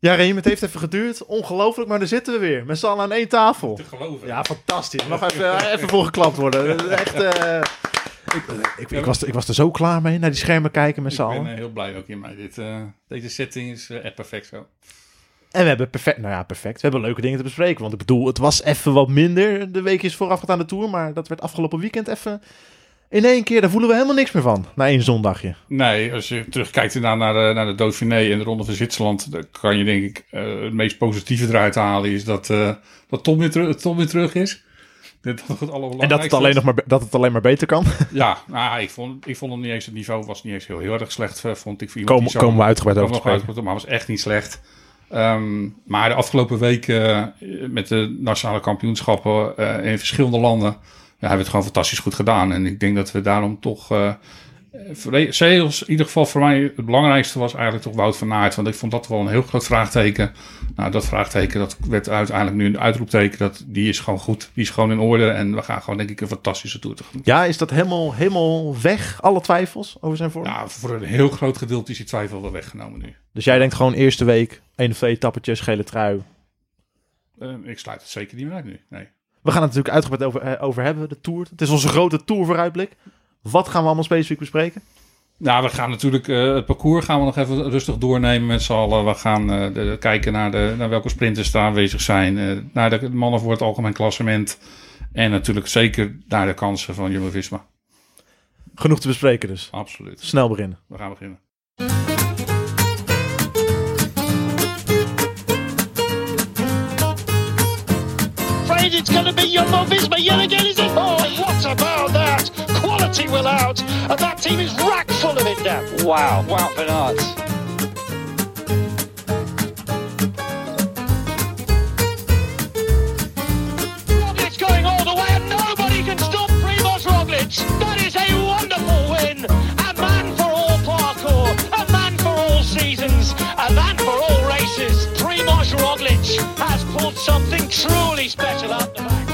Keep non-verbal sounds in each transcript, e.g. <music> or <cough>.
Ja, Reem, het heeft even geduurd. Ongelooflijk, maar daar zitten we weer. Met z'n allen aan één tafel. Te geloven. Ja, fantastisch. Mag even, even voor geklapt worden. Echt, eh, ik, ik, ik, was, ik was er zo klaar mee, naar die schermen kijken met z'n Ik ben allen. eh, heel blij ook hiermee. Dit, eh, deze setting is eh, echt perfect zo. En we hebben perfect, nou ja, perfect. We hebben leuke dingen te bespreken. Want ik bedoel, het was even wat minder de weekjes voorafgaand aan de Tour. Maar dat werd afgelopen weekend even... In één keer, daar voelen we helemaal niks meer van. Na één zondagje. Nee, als je terugkijkt inderdaad naar de, naar de Dauphiné en de Ronde van Zwitserland, dan kan je denk ik eh, het meest positieve eruit halen is dat, eh, dat Tom, weer teru- Tom weer terug is. <laughs> Dat het En dat het, alleen nog maar, dat het alleen maar beter kan. <laughs> Ja, nou, ik, vond, ik vond hem niet eens, het niveau was niet eens heel, heel erg slecht, eh, vond ik. Voor die zo- komen we uitgebreid over te spreken. uit, maar was echt niet slecht. Ehm, maar de afgelopen weken eh, met de nationale kampioenschappen eh, in verschillende landen hebben we het gewoon fantastisch goed gedaan. En ik denk dat we daarom toch. zelfs in ieder geval voor mij het belangrijkste was eigenlijk toch Wout van Aert. Want ik vond dat wel een heel groot vraagteken. Nou, dat vraagteken dat werd uiteindelijk nu een uitroepteken. Dat, die is gewoon goed. Die is gewoon in orde. En we gaan gewoon denk ik een fantastische tegemoet. Ja, is dat helemaal, helemaal weg, alle twijfels over zijn vorm? Ja, voor een heel groot gedeelte is die twijfel wel weggenomen nu. Dus jij denkt gewoon eerste week, één of twee etappetjes, gele trui. Eh, ik sluit het zeker niet meer uit nu. Nee. We gaan het natuurlijk uitgebreid over, eh, over hebben, de Tour. Het is onze grote Tour vooruitblik. Wat gaan we allemaal specifiek bespreken? Nou, we gaan natuurlijk eh, het parcours gaan we nog even rustig doornemen met z'n allen. We gaan eh, de- kijken naar, de, naar welke sprinters er aanwezig zijn. naar de mannen voor het algemeen klassement. En natuurlijk zeker naar de kansen van Jumbo-Visma. Genoeg te bespreken dus. Absoluut. Snel beginnen. We gaan beginnen. Afraid it's going to be Jumbo Visma yet again, is it? Oh, what about that? Quality will out, and that team is rack full of it now. Wow, wow, Van pulled something truly special out the back.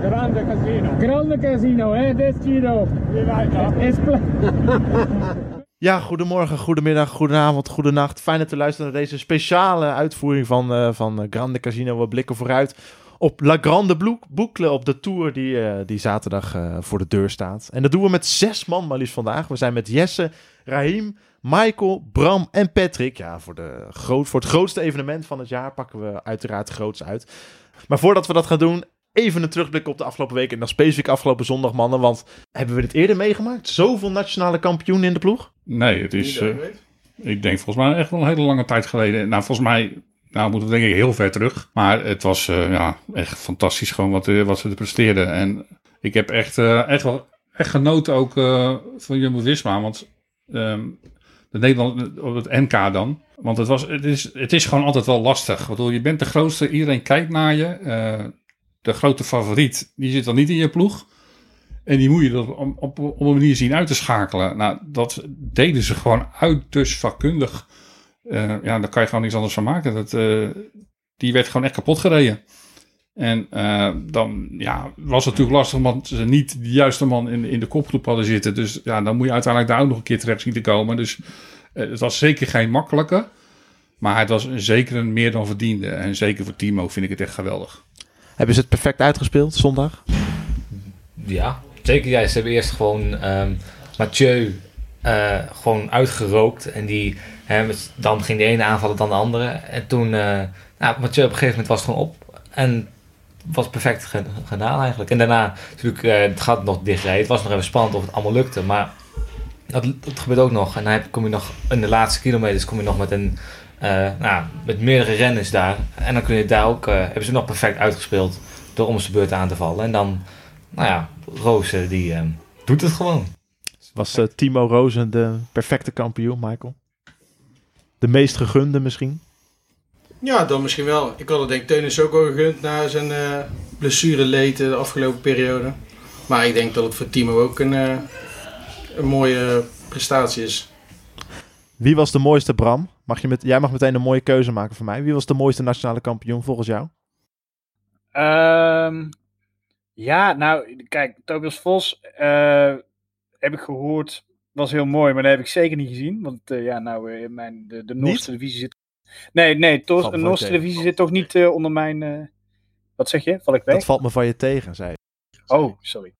Grande casino. Grande casino, hè? Dit Giro. Is <laughs> Ja, goedemorgen, goedemiddag, goedenavond, goedenacht. Fijn dat u luistert naar deze speciale uitvoering van, eh, van Grande Casino. We blikken vooruit op La Grande Bou- Boucle, op de Tour die, eh, die zaterdag eh, voor de deur staat. En dat doen we met zes man maar liefst vandaag. We zijn met Jesse, Rahim, Michael, Bram en Patrick. Ja, voor, de groot, voor het grootste evenement van het jaar pakken we uiteraard groots uit. Maar voordat we dat gaan doen, even een terugblik op de afgelopen week. En dan specifiek afgelopen zondag, mannen. Want hebben we dit eerder meegemaakt? Zoveel nationale kampioenen in de ploeg? Nee, het is. eh, ik denk volgens mij echt wel een hele lange tijd geleden. Nou, volgens mij. Nou, moeten we denk ik heel ver terug. Maar het was eh, ja, echt fantastisch gewoon wat, eh, wat ze er presteerden. En ik heb echt, echt wel echt genoten ook van Jumbo-Visma. Want ehm, de Nederland op het NK dan. Want het, was, het, is, het is gewoon altijd wel lastig. Bedoel, je bent de grootste, iedereen kijkt naar je. De grote favoriet, die zit dan niet in je ploeg. En die moet je er op, op, op een manier zien uit te schakelen. Nou, dat deden ze gewoon uiterst vakkundig. Eh, ja, daar kan je gewoon niks anders van maken. Dat, eh, die werd gewoon echt kapot gereden. En eh, dan ja, was het natuurlijk lastig, omdat ze niet de juiste man in, in de kopgroep hadden zitten. Dus ja, dan moet je uiteindelijk daar ook nog een keer terecht zien te komen. Dus het was zeker geen makkelijke. Maar het was zeker een meer dan verdiende. En zeker voor Timo vind ik het echt geweldig. Hebben ze het perfect uitgespeeld zondag? Ja, zeker. Ja, ze hebben eerst gewoon ehm, Mathieu eh, gewoon uitgerookt. En die, hè, dan ging de ene aanvallen dan de andere. En toen, eh nou, Mathieu op een gegeven moment was gewoon op. En was perfect ge- gedaan eigenlijk. En daarna natuurlijk, eh, het gaat nog dichtrijden. Het was nog even spannend of het allemaal lukte. Maar dat, gebeurt ook nog. En dan heb- kom je nog in de laatste kilometers kom je nog met een... nou, met meerdere renners daar. En dan kun je daar ook... hebben ze nog perfect uitgespeeld door om zijn beurt aan te vallen. En dan, nou ja, Roos eh, die eh, doet het gewoon. Was eh, Timo Rozen de perfecte kampioen, Michael? De meest gegunde misschien? Ja, dan misschien wel. Ik had het denk ik Teunis ook wel gegund na zijn eh blessure leed de afgelopen periode. Maar ik denk dat het voor Timo ook een, eh, een mooie prestatie is. Wie was de mooiste, Bram? Mag je met, jij mag meteen een mooie keuze maken voor mij. Wie was de mooiste nationale kampioen volgens jou? Ehm, ja, nou, kijk, Tobias Vos eh, heb ik gehoord, was heel mooi, maar dat heb ik zeker niet gezien. Want eh, ja, nou, in mijn, de, de Noorse televisie zit... Nee, nee, de Noorse televisie zit toch niet onder mijn... Wat zeg je? Val ik weg? Dat valt me van je tegen, zei. Oh, sorry.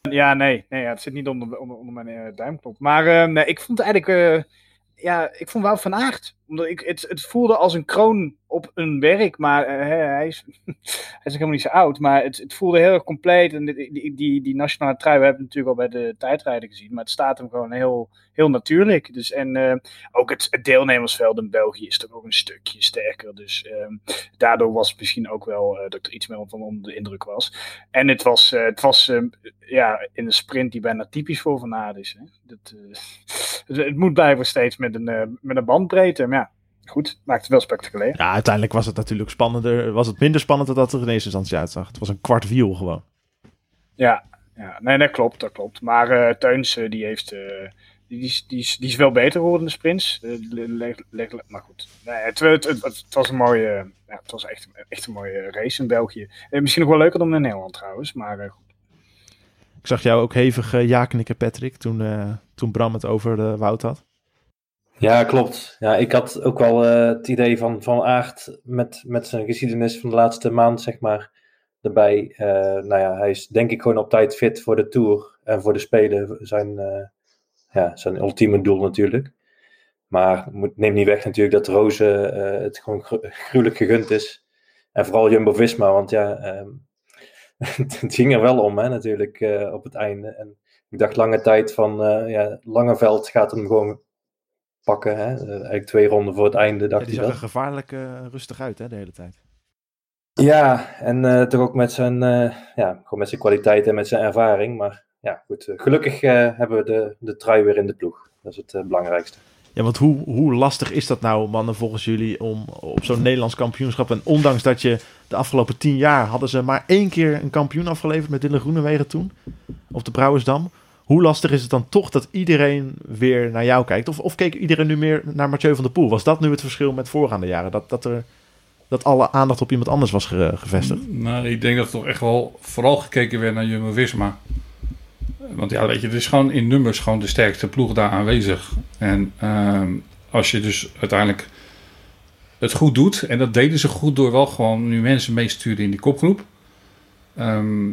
Ja, nee, nee ja, het zit niet onder, onder, onder mijn duimknop. Maar nee, ik vond eigenlijk, ja, ik vond Wout van Aert. Omdat ik, het, het voelde als een kroon op een werk, maar eh, hij, is, <laughs> hij helemaal niet zo oud. Maar het, het voelde heel erg compleet. En die, die, die, nationale trui, we hebben het natuurlijk al bij de tijdrijden gezien. Maar het staat hem gewoon heel, heel natuurlijk. Dus, en eh, ook het, deelnemersveld in België is toch ook een stukje sterker. Dus ehm, daardoor was het misschien ook wel eh, dat ik er iets meer van onder de indruk was. En het was, het was ehm, ja, in een sprint die bijna typisch voor Van Aert is. Hè. Dat, <laughs> het, het moet blijven steeds met een, met een bandbreedte. Maar ja, goed, maakt het wel spectaculair. Ja, uiteindelijk was het natuurlijk spannender. Was het minder spannend dan dat er in eerste instantie uitzag. Het was een kwart wiel gewoon. Ja, ja nee, dat klopt, dat klopt. Maar eh Teuns, eh, die heeft... eh, die, die, is, die, is, die is wel beter geworden in de sprints. Maar goed. Nee, het, het, het, het was een mooie... Ja, het was echt, echt een mooie race in België. Misschien nog wel leuker dan in Nederland trouwens. Maar goed. Ik zag jou ook hevig uh, ja knikken, Patrick, toen, toen Bram het over de Wout had. Ja, klopt. Ja, ik had ook wel eh, het idee van Van Aert met, met zijn geschiedenis van de laatste maand, zeg maar, erbij. Eh, nou ja, hij is denk ik gewoon op tijd fit voor de Tour en voor de Spelen. Zijn, eh, ja, zijn ultieme doel natuurlijk. Maar neem niet weg natuurlijk dat Roze het gewoon gru- gruwelijk gegund is. En vooral Jumbo-Visma, want ja, ehm, <laughs> het ging er wel om hè, natuurlijk op het einde. En ik dacht lange tijd van, ja, Langeveld gaat hem gewoon pakken. Hè? Eh, eigenlijk twee ronden voor het einde Ja, dacht die hij zag er dat. gevaarlijk eh, rustig uit hè, de hele tijd. Ja, en eh, toch ook met zijn, eh, ja, gewoon met zijn kwaliteit en met zijn ervaring. Maar ja, goed. gelukkig eh, hebben we de, de trui weer in de ploeg. Dat is het belangrijkste. Ja, want hoe, hoe lastig is dat nou, mannen, volgens jullie, om op zo'n Nederlands kampioenschap... en ondanks dat je de afgelopen tien jaar hadden ze maar één keer een kampioen afgeleverd met Dylan Groenewegen toen, op de Brouwersdam. Hoe lastig is het dan toch dat iedereen weer naar jou kijkt? Of, of keek iedereen nu meer naar Mathieu van der Poel? Was dat nu het verschil met voorgaande jaren? Dat, dat, er, dat alle aandacht op iemand anders was ge- gevestigd? Nou, ik denk dat er toch echt wel vooral gekeken werd naar Jumbo-Visma. Want ja, weet je, het is gewoon in nummers gewoon de sterkste ploeg daar aanwezig. En ehm, als je dus uiteindelijk het goed doet, en dat deden ze goed door wel gewoon nu mensen meesturen in die kopgroep. Ehm,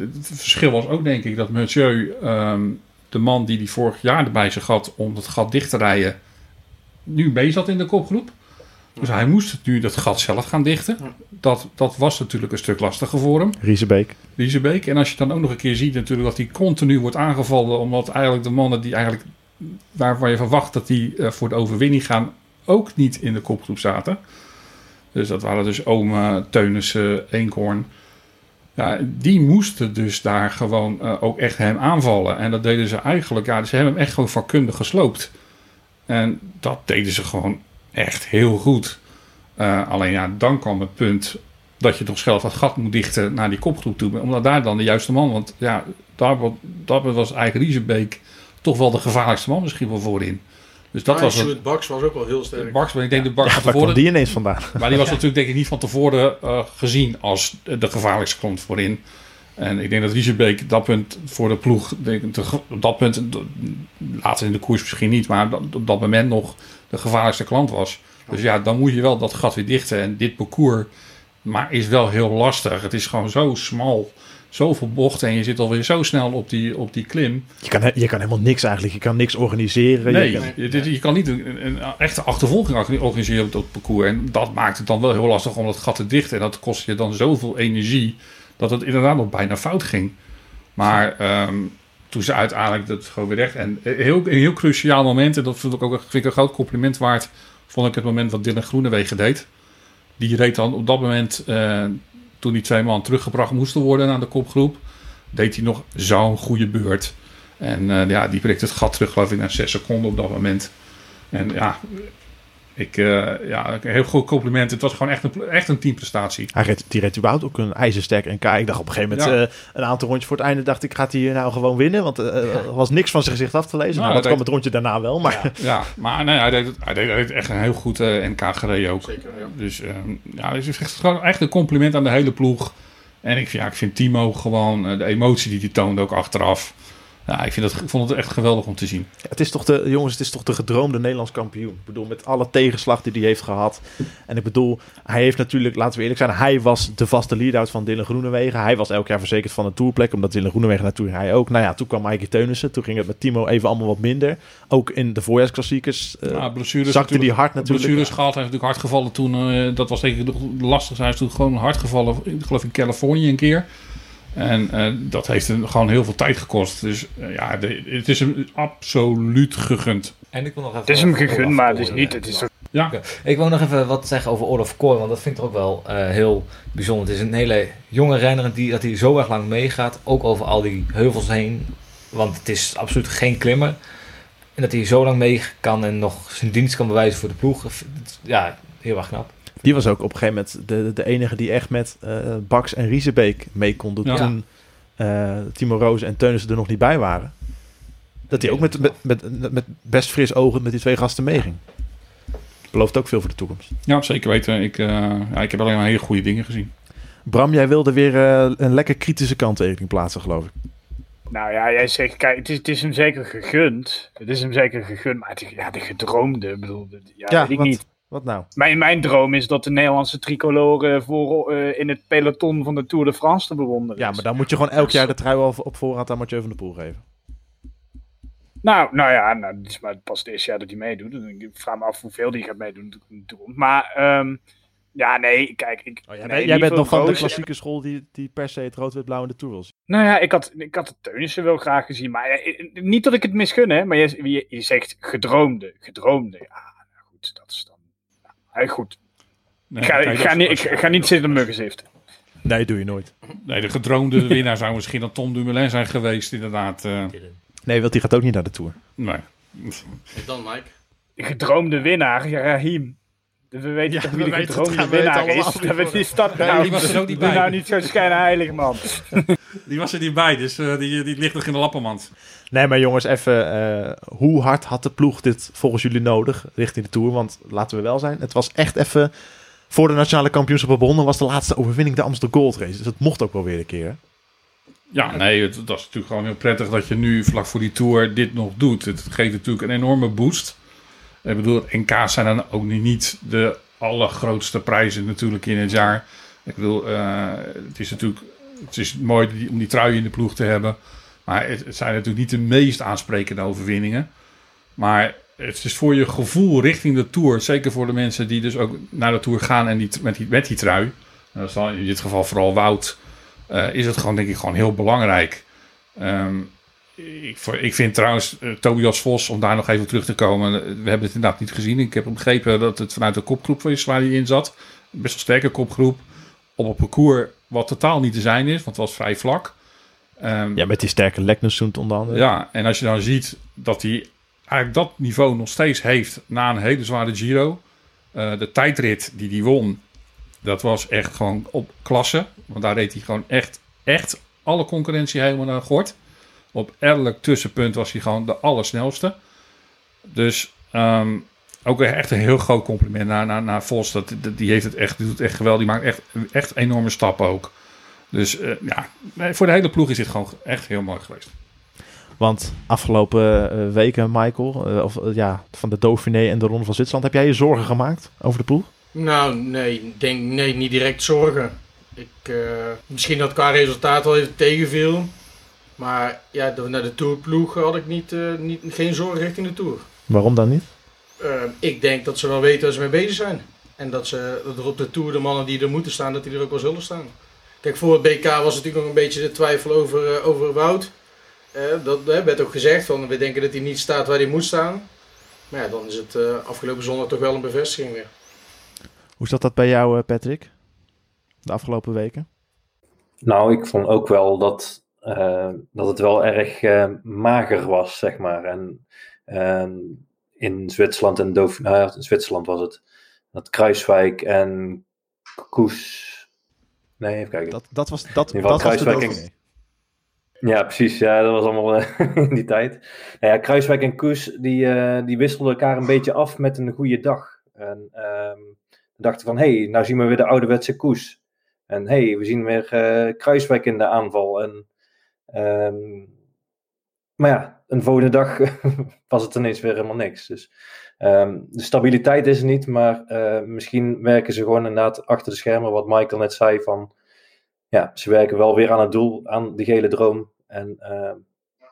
het verschil was ook denk ik dat Mathieu, ehm, de man die die vorig jaar erbij zich had om het gat dicht te rijden, nu mee zat in de kopgroep. Dus hij moest nu dat gat zelf gaan dichten. Dat, dat was natuurlijk een stuk lastiger voor hem, Riesebeek. Riesebeek. En als je dan ook nog een keer ziet natuurlijk dat hij continu wordt aangevallen... omdat eigenlijk de mannen die eigenlijk, waarvan je verwacht dat die eh, voor de overwinning gaan... ook niet in de kopgroep zaten. Dus dat waren dus Ome, Teunissen, Eenkhoorn. Ja, die moesten dus daar gewoon eh, ook echt hem aanvallen. En dat deden ze eigenlijk... Ja, ze hebben hem echt gewoon vakkundig gesloopt. En dat deden ze gewoon echt heel goed. Eh, alleen ja, dan kwam het punt dat je toch zelf dat gat moet dichten naar die kopgroep toe. Omdat daar dan de juiste man... Want ja, daar, daar was eigenlijk Riesebeek toch wel de gevaarlijkste man misschien wel voorin. Dus dat Ah, was. Sjoerd Baks was ook wel heel sterk. Baks, maar ik denk de van kwam tevoren... die ineens vandaan? <laughs> Maar die was natuurlijk denk ik niet van tevoren eh, gezien als de gevaarlijkste klant voorin. En ik denk dat Riesebeek dat punt voor de ploeg, denk ik, te- op dat punt, later in de koers misschien niet, maar dat- op dat moment nog de gevaarlijkste klant was. Dus ja, dan moet je wel dat gat weer dichten. En dit parcours maar is wel heel lastig. Het is gewoon zo smal, zoveel bochten en je zit alweer zo snel op die, op die klim. Je kan, je kan helemaal niks eigenlijk. Je kan niks organiseren. Nee, Je kan- je, je kan niet een, een echte achtervolging orga- organiseren op dat parcours. En dat maakt het dan wel heel lastig om dat gat te dichten. En dat kost je dan zoveel energie dat het inderdaad nog bijna fout ging. Maar ehm, toen ze uiteindelijk dat gewoon weer recht. En een heel, een heel cruciaal moment, en dat vind ik ook vind ik een groot compliment waard, vond ik het moment wat Dylan Groenewegen deed. Die reed dan op dat moment, eh, toen die twee man teruggebracht moesten worden naar de kopgroep, deed hij nog zo'n goede beurt. En eh, ja, die prikt het gat terug, geloof ik, naar 6 seconden op dat moment. En ja, Ik, eh, ja, een heel goed compliment. Het was gewoon echt een, echt een teamprestatie. Hij reed, die reed überhaupt ook een ijzersterk NK. Ik dacht op een gegeven moment, Ja. eh, een aantal rondjes voor het einde, dacht ik, gaat hij hier nou gewoon winnen? Want eh, er was niks van zijn gezicht af te lezen. Nou, Nou, dat kwam het rondje daarna wel, maar Ja, maar nee, hij, deed het, hij, deed, hij deed echt een heel goed eh, NK gereden ook. Zeker, ja. Dus eh, ja, het is echt, gewoon echt een compliment aan de hele ploeg. En ik, ja, ik vind Timo gewoon, de emotie die hij toonde ook achteraf. Ja, ik, vind dat, ik vond het echt geweldig om te zien. het is toch de, jongens, het is toch de gedroomde Nederlands kampioen. Ik bedoel, met alle tegenslag die hij heeft gehad. En ik bedoel, hij heeft natuurlijk, laten we eerlijk zijn, hij was de vaste lead-out van Dylan Groenewegen. Hij was elk jaar verzekerd van een tourplek, omdat Dylan Groenewegen natuurlijk hij ook. Nou ja, toen kwam Mikey Teunissen. Toen ging het met Timo even allemaal wat minder. Ook in de voorjaarsklassiekers. Ja, blessures zakte die hard natuurlijk. Blessures gehad. Hij is natuurlijk hard gevallen toen. eh, dat was denk ik de lastigste. Hij is toen gewoon hard gevallen. Ik geloof in Californië een keer. En eh, dat heeft hem gewoon heel veel tijd gekost. Dus eh, ja, de- het is hem absoluut gegund. En ik wil nog even... Het is hem gegund, maar het is niet. Het is Ja, Ik wil nog even wat zeggen over Olaf Kooi, want dat vind ik toch ook wel eh, heel bijzonder. Het is een hele jonge renner die, dat hij zo erg lang meegaat, ook over al die heuvels heen. Want het is absoluut geen klimmer. En dat hij zo lang mee kan en nog zijn dienst kan bewijzen voor de ploeg. Ja, heel erg knap. Die was ook op een gegeven moment de, de enige die echt met eh Bax en Riesebeek mee kon doen. Ja. Toen eh, Timo Roos en Teunissen er nog niet bij waren. Dat hij ook met, met, met, met best fris ogen met die twee gasten meeging. Belooft ook veel voor de toekomst. ja zeker weten. Ik, eh, ja, ik heb alleen maar hele goede dingen gezien. Bram, jij wilde weer eh, een lekker kritische kanttekening plaatsen, geloof ik. Nou ja, jij zegt, kijk, het is, het is hem zeker gegund. Het is hem zeker gegund, maar het, ja, de gedroomde, ik bedoel, de- ja, Ja, weet ik niet. Wat nou? Mijn, mijn droom is dat de Nederlandse tricolore voor, eh, in het peloton van de Tour de France te bewonderen Ja, is. maar dan moet je gewoon elk jaar de trui al op voorraad aan Mathieu van der Poel geven. Nou, nou ja, nou, het is maar pas het eerste jaar dat hij meedoet. Ik vraag me af hoeveel hij gaat meedoen de. Maar ehm, ja, nee, kijk. Ik, Oh, jij nee, jij bent nog van de klassieke school die, die per se het rood-wit-blauw in de Tour wil zien. Nou ja, ik had, ik had het Teunissen wel graag gezien. Maar ja, eh, niet dat ik het misgun, hè. Maar je, je, je zegt gedroomde, gedroomde. Ja, nou goed, dat is dan... Nou, goed, Nee, ik ga, kijk, ik ga, als- niet, als- ik ga niet zitten muggen ziften. Nee, doe je nooit. Nee, de gedroomde <laughs> winnaar zou misschien dan Tom Dumoulin zijn geweest, inderdaad. eh, Nee, want die gaat ook niet naar de Tour. nee. Dan Mike. Gedroomde winnaar, ja, Rahim. We weten Ja, toch we wie de gedroomde winnaar is? Dat is dat Ja, nou. die was er ook niet bij. nou niet zo schijnheilig, man. <laughs> Die was er niet bij, dus eh, die, die ligt nog in de lappenmand. Nee, maar jongens, even. eh, hoe hard had de ploeg dit volgens jullie nodig richting de Tour? Want laten we wel zijn, het was echt even... Voor de nationale kampioenschap begonnen was de laatste overwinning de Amsterdam Gold Race. Dus dat mocht ook wel weer een keer. hè? Ja, nee, het, dat is natuurlijk gewoon heel prettig dat je nu vlak voor die Tour dit nog doet. Het geeft natuurlijk een enorme boost. Ik bedoel, NK's zijn dan ook niet de allergrootste prijzen natuurlijk in het jaar. Ik bedoel, eh, het is natuurlijk het is mooi om die trui in de ploeg te hebben. Maar het, zijn natuurlijk niet de meest aansprekende overwinningen. Maar het is voor je gevoel richting de Tour, zeker voor de mensen die dus ook naar de Tour gaan en die, met, die, trui. Dat is dan in dit geval vooral Wout eh, is het gewoon, denk ik, gewoon heel belangrijk. Ehm, ik, ik vind trouwens eh, Tobias Vos, om daar nog even op terug te komen, eh, we hebben het inderdaad niet gezien. Ik heb begrepen dat het vanuit de kopgroep is waar hij in zat. Best wel sterke kopgroep. Op een parcours wat totaal niet te zijn is, want het was vrij vlak. Ehm, Ja, met die sterke Leknessoent onder andere. ja, en als je dan ziet dat hij eigenlijk dat niveau nog steeds heeft na een hele zware Giro. eh, de tijdrit die hij won, dat was echt gewoon op klasse. Want daar reed hij gewoon echt, echt alle concurrentie helemaal naar gort. Op elk tussenpunt was hij gewoon de allersnelste. Dus ehm, ook echt een heel groot compliment naar, naar, naar Vos. Dat, dat- die, heeft het echt, die doet het echt geweldig. Die maakt echt, echt enorme stappen ook. Dus eh, ja, voor de hele ploeg is dit gewoon echt heel mooi geweest. Want afgelopen eh, weken, Michael, eh, of ja, van de Dauphiné en de Ronde van Zwitserland, heb jij je zorgen gemaakt over de ploeg? Nou, nee, denk nee, niet direct zorgen. Ik, eh, misschien dat qua resultaat wel even tegenviel. Maar ja, naar de Tourploeg had ik niet, eh, niet, geen zorgen richting de Tour. Waarom dan niet? Eh, ik denk dat ze wel weten waar ze mee bezig zijn. En dat, ze, dat er op de Tour de mannen die er moeten staan, dat die er ook wel zullen staan. Kijk, voor het BK was natuurlijk nog een beetje de twijfel over, eh, over Wout. Dat werd ook gezegd, van, we denken dat hij niet staat waar hij moet staan. Maar ja, dan is het eh, afgelopen zondag toch wel een bevestiging weer. Hoe zat dat bij jou, eh, Patrick? De afgelopen weken? Nou, ik vond ook wel dat, dat het wel erg eh, mager was, zeg maar. En ehm, in Zwitserland en Doof, nou ja, in Zwitserland was het. Dat Kruiswijk en Koes. Nee, even kijken. Dat, dat was, dat, dat was de Kruiswijk en- Dauphiné. Ja, precies. Ja, dat was allemaal eh, <laughs> in die tijd. Nou ja, Kruiswijk en Koes, die, eh, die wisselden elkaar een beetje af met een goede dag. En ehm, dachten van, hé, hey, nou zien we weer de ouderwetse Koes. En hé, hey, we zien weer eh, Kruiswijk in de aanval. En, ehm, maar ja, een volgende dag <laughs> was het ineens weer helemaal niks. Dus ehm, de stabiliteit is er niet, maar eh, misschien werken ze gewoon inderdaad achter de schermen, wat Michael net zei, van ja, ze werken wel weer aan het doel, aan die gele droom. En ehm,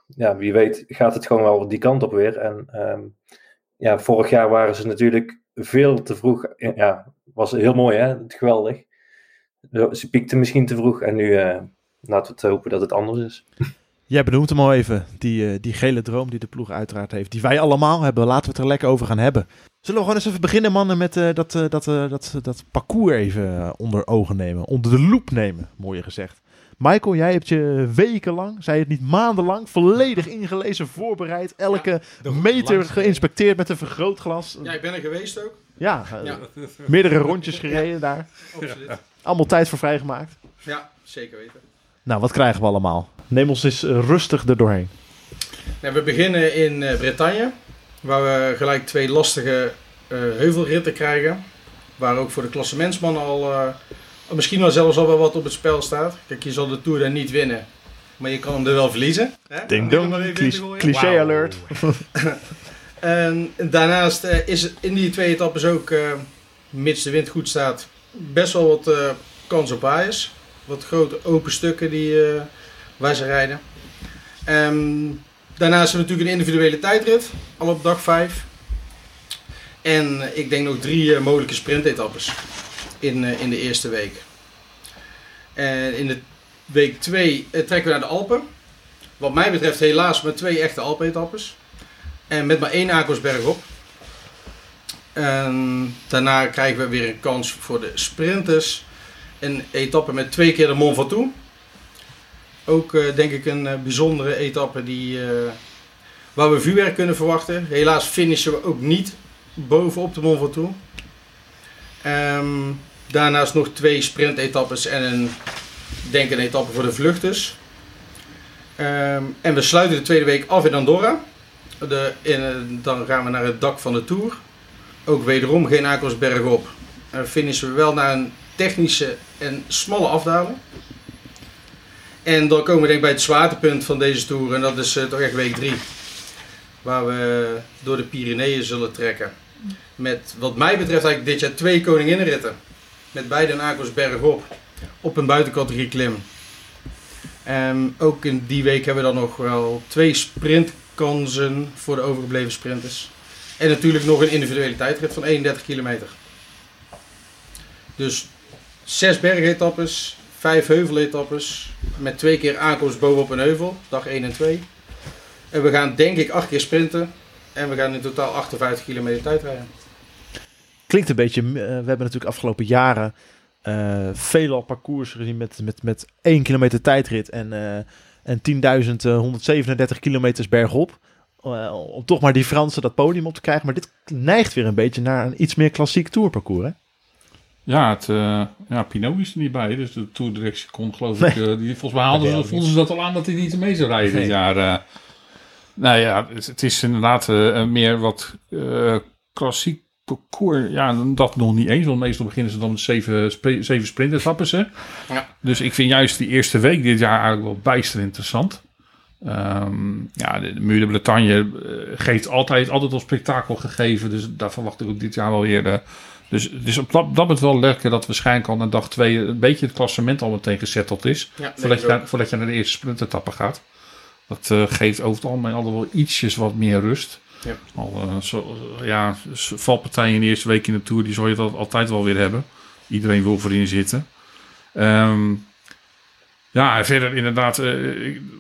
ja, wie weet gaat het gewoon wel die kant op weer. En ja, vorig jaar waren ze natuurlijk veel te vroeg. Ja, was heel mooi hè, geweldig. Ze piekten misschien te vroeg en nu eh, laten we het hopen dat het anders is. <laughs> Jij benoemt hem al even, die, eh, die gele droom die de ploeg uiteraard heeft. Die wij allemaal hebben. Laten we het er lekker over gaan hebben. Zullen we gewoon eens even beginnen, mannen, met eh, dat, eh, dat, eh, dat, dat parcours even onder ogen nemen. Onder de loep nemen, mooier gezegd. Michael, jij hebt je wekenlang, zei het niet maandenlang, volledig ingelezen, voorbereid. Elke meter geïnspecteerd met een vergrootglas. Ja, ik ben er geweest ook. Ja, Ja. meerdere rondjes gereden daar. Absoluut. Allemaal tijd voor vrijgemaakt. Ja, zeker weten. Nou, wat krijgen we allemaal? Neem ons eens eh, rustig er doorheen. Nou, we beginnen in eh, Bretagne, waar we gelijk twee lastige eh, heuvelritten krijgen. Waar ook voor de klassementsmannen al, eh, misschien wel zelfs al wel wat op het spel staat. Kijk, je zal de Tour dan niet winnen, maar je kan hem er wel verliezen. Hè? Ding dong, cliché, alert. <laughs> En daarnaast eh, is in die twee etappes ook, eh, mits de wind goed staat, best wel wat eh, kans op bias. Wat grote open stukken die, eh, waar ze rijden. Ehm, daarnaast hebben we natuurlijk een individuele tijdrit, al op dag 5. En ik denk nog drie eh, mogelijke sprintetappes in, eh, in de eerste week. En in de week 2 trekken we naar de Alpen. Wat mij betreft helaas met twee echte Alpen-etappes. En met maar één Akosberg op. Daarna krijgen we weer een kans voor de sprinters. Een etappe met twee keer de Mont Ventoux. Ook eh, denk ik een eh, bijzondere etappe die, eh, waar we vuurwerk kunnen verwachten. Helaas finishen we ook niet bovenop de Mont Ventoux. Ehm, daarnaast nog twee sprintetappes en een, denk een etappe voor de vluchters. Ehm, en we sluiten de tweede week af in Andorra. De, dan gaan we naar het dak van de Tour. Ook wederom geen Akelsberg op. En finishen we wel naar een technische en smalle afdaling. En dan komen we denk bij het zwaartepunt van deze Tour. En dat is eh, toch echt week 3. Waar we door de Pyreneeën zullen trekken. Met wat mij betreft eigenlijk dit jaar twee koninginnenritten. Met beide een Akelsberg op. Op een buitencategorie klim. En ook in die week hebben we dan nog wel twee sprintkansen voor de overgebleven sprinters. En natuurlijk nog een individuele tijdrit van 31 kilometer. Dus zes bergetappes, vijf heuveletappes. Met twee keer aankomst bovenop een heuvel, dag 1 en 2. En we gaan denk ik acht keer sprinten. En we gaan in totaal 58 kilometer tijd rijden. Klinkt een beetje, eh, we hebben natuurlijk afgelopen jaren eh veelal parcours gezien met, met, met 1 kilometer tijdrit en, eh en 10.137 kilometers bergop. Eh, om toch maar die Fransen dat podium op te krijgen. Maar dit neigt weer een beetje naar een iets meer klassiek tourparcours. Hè? Ja, het, eh, ja, Pinot is er niet bij, dus de toerdirectie kon geloof Nee. ik... eh, die, volgens mij Dat ze, vonden ze dat al aan dat hij niet mee zou rijden Nee. dit jaar. eh. nou ja, het, het is inderdaad meer wat eh, klassiek parcours. Ja, dat nog niet eens, want meestal beginnen ze dan met zeven, sp- zeven? Ja. Dus ik vind juist die eerste week dit jaar eigenlijk wel bijster interessant. Ehm, ja, de, de Muur de Bretagne geeft altijd, altijd al spektakel gegeven. Dus daar verwacht ik ook dit jaar wel weer. Dus het is op dat, dat moment wel lekker dat waarschijnlijk al na dag twee een beetje het klassement al meteen gezetteld is. Ja, voordat, je naar, voordat je naar de eerste sprintetappe gaat. Dat eh, geeft over het algemeen altijd wel ietsjes wat meer rust. Ja. Al, eh, zo, eh, ja, valpartijen in de eerste week in de Tour, die zal je dat altijd wel weer hebben. Iedereen wil voorin zitten. Ehm, ja, verder inderdaad,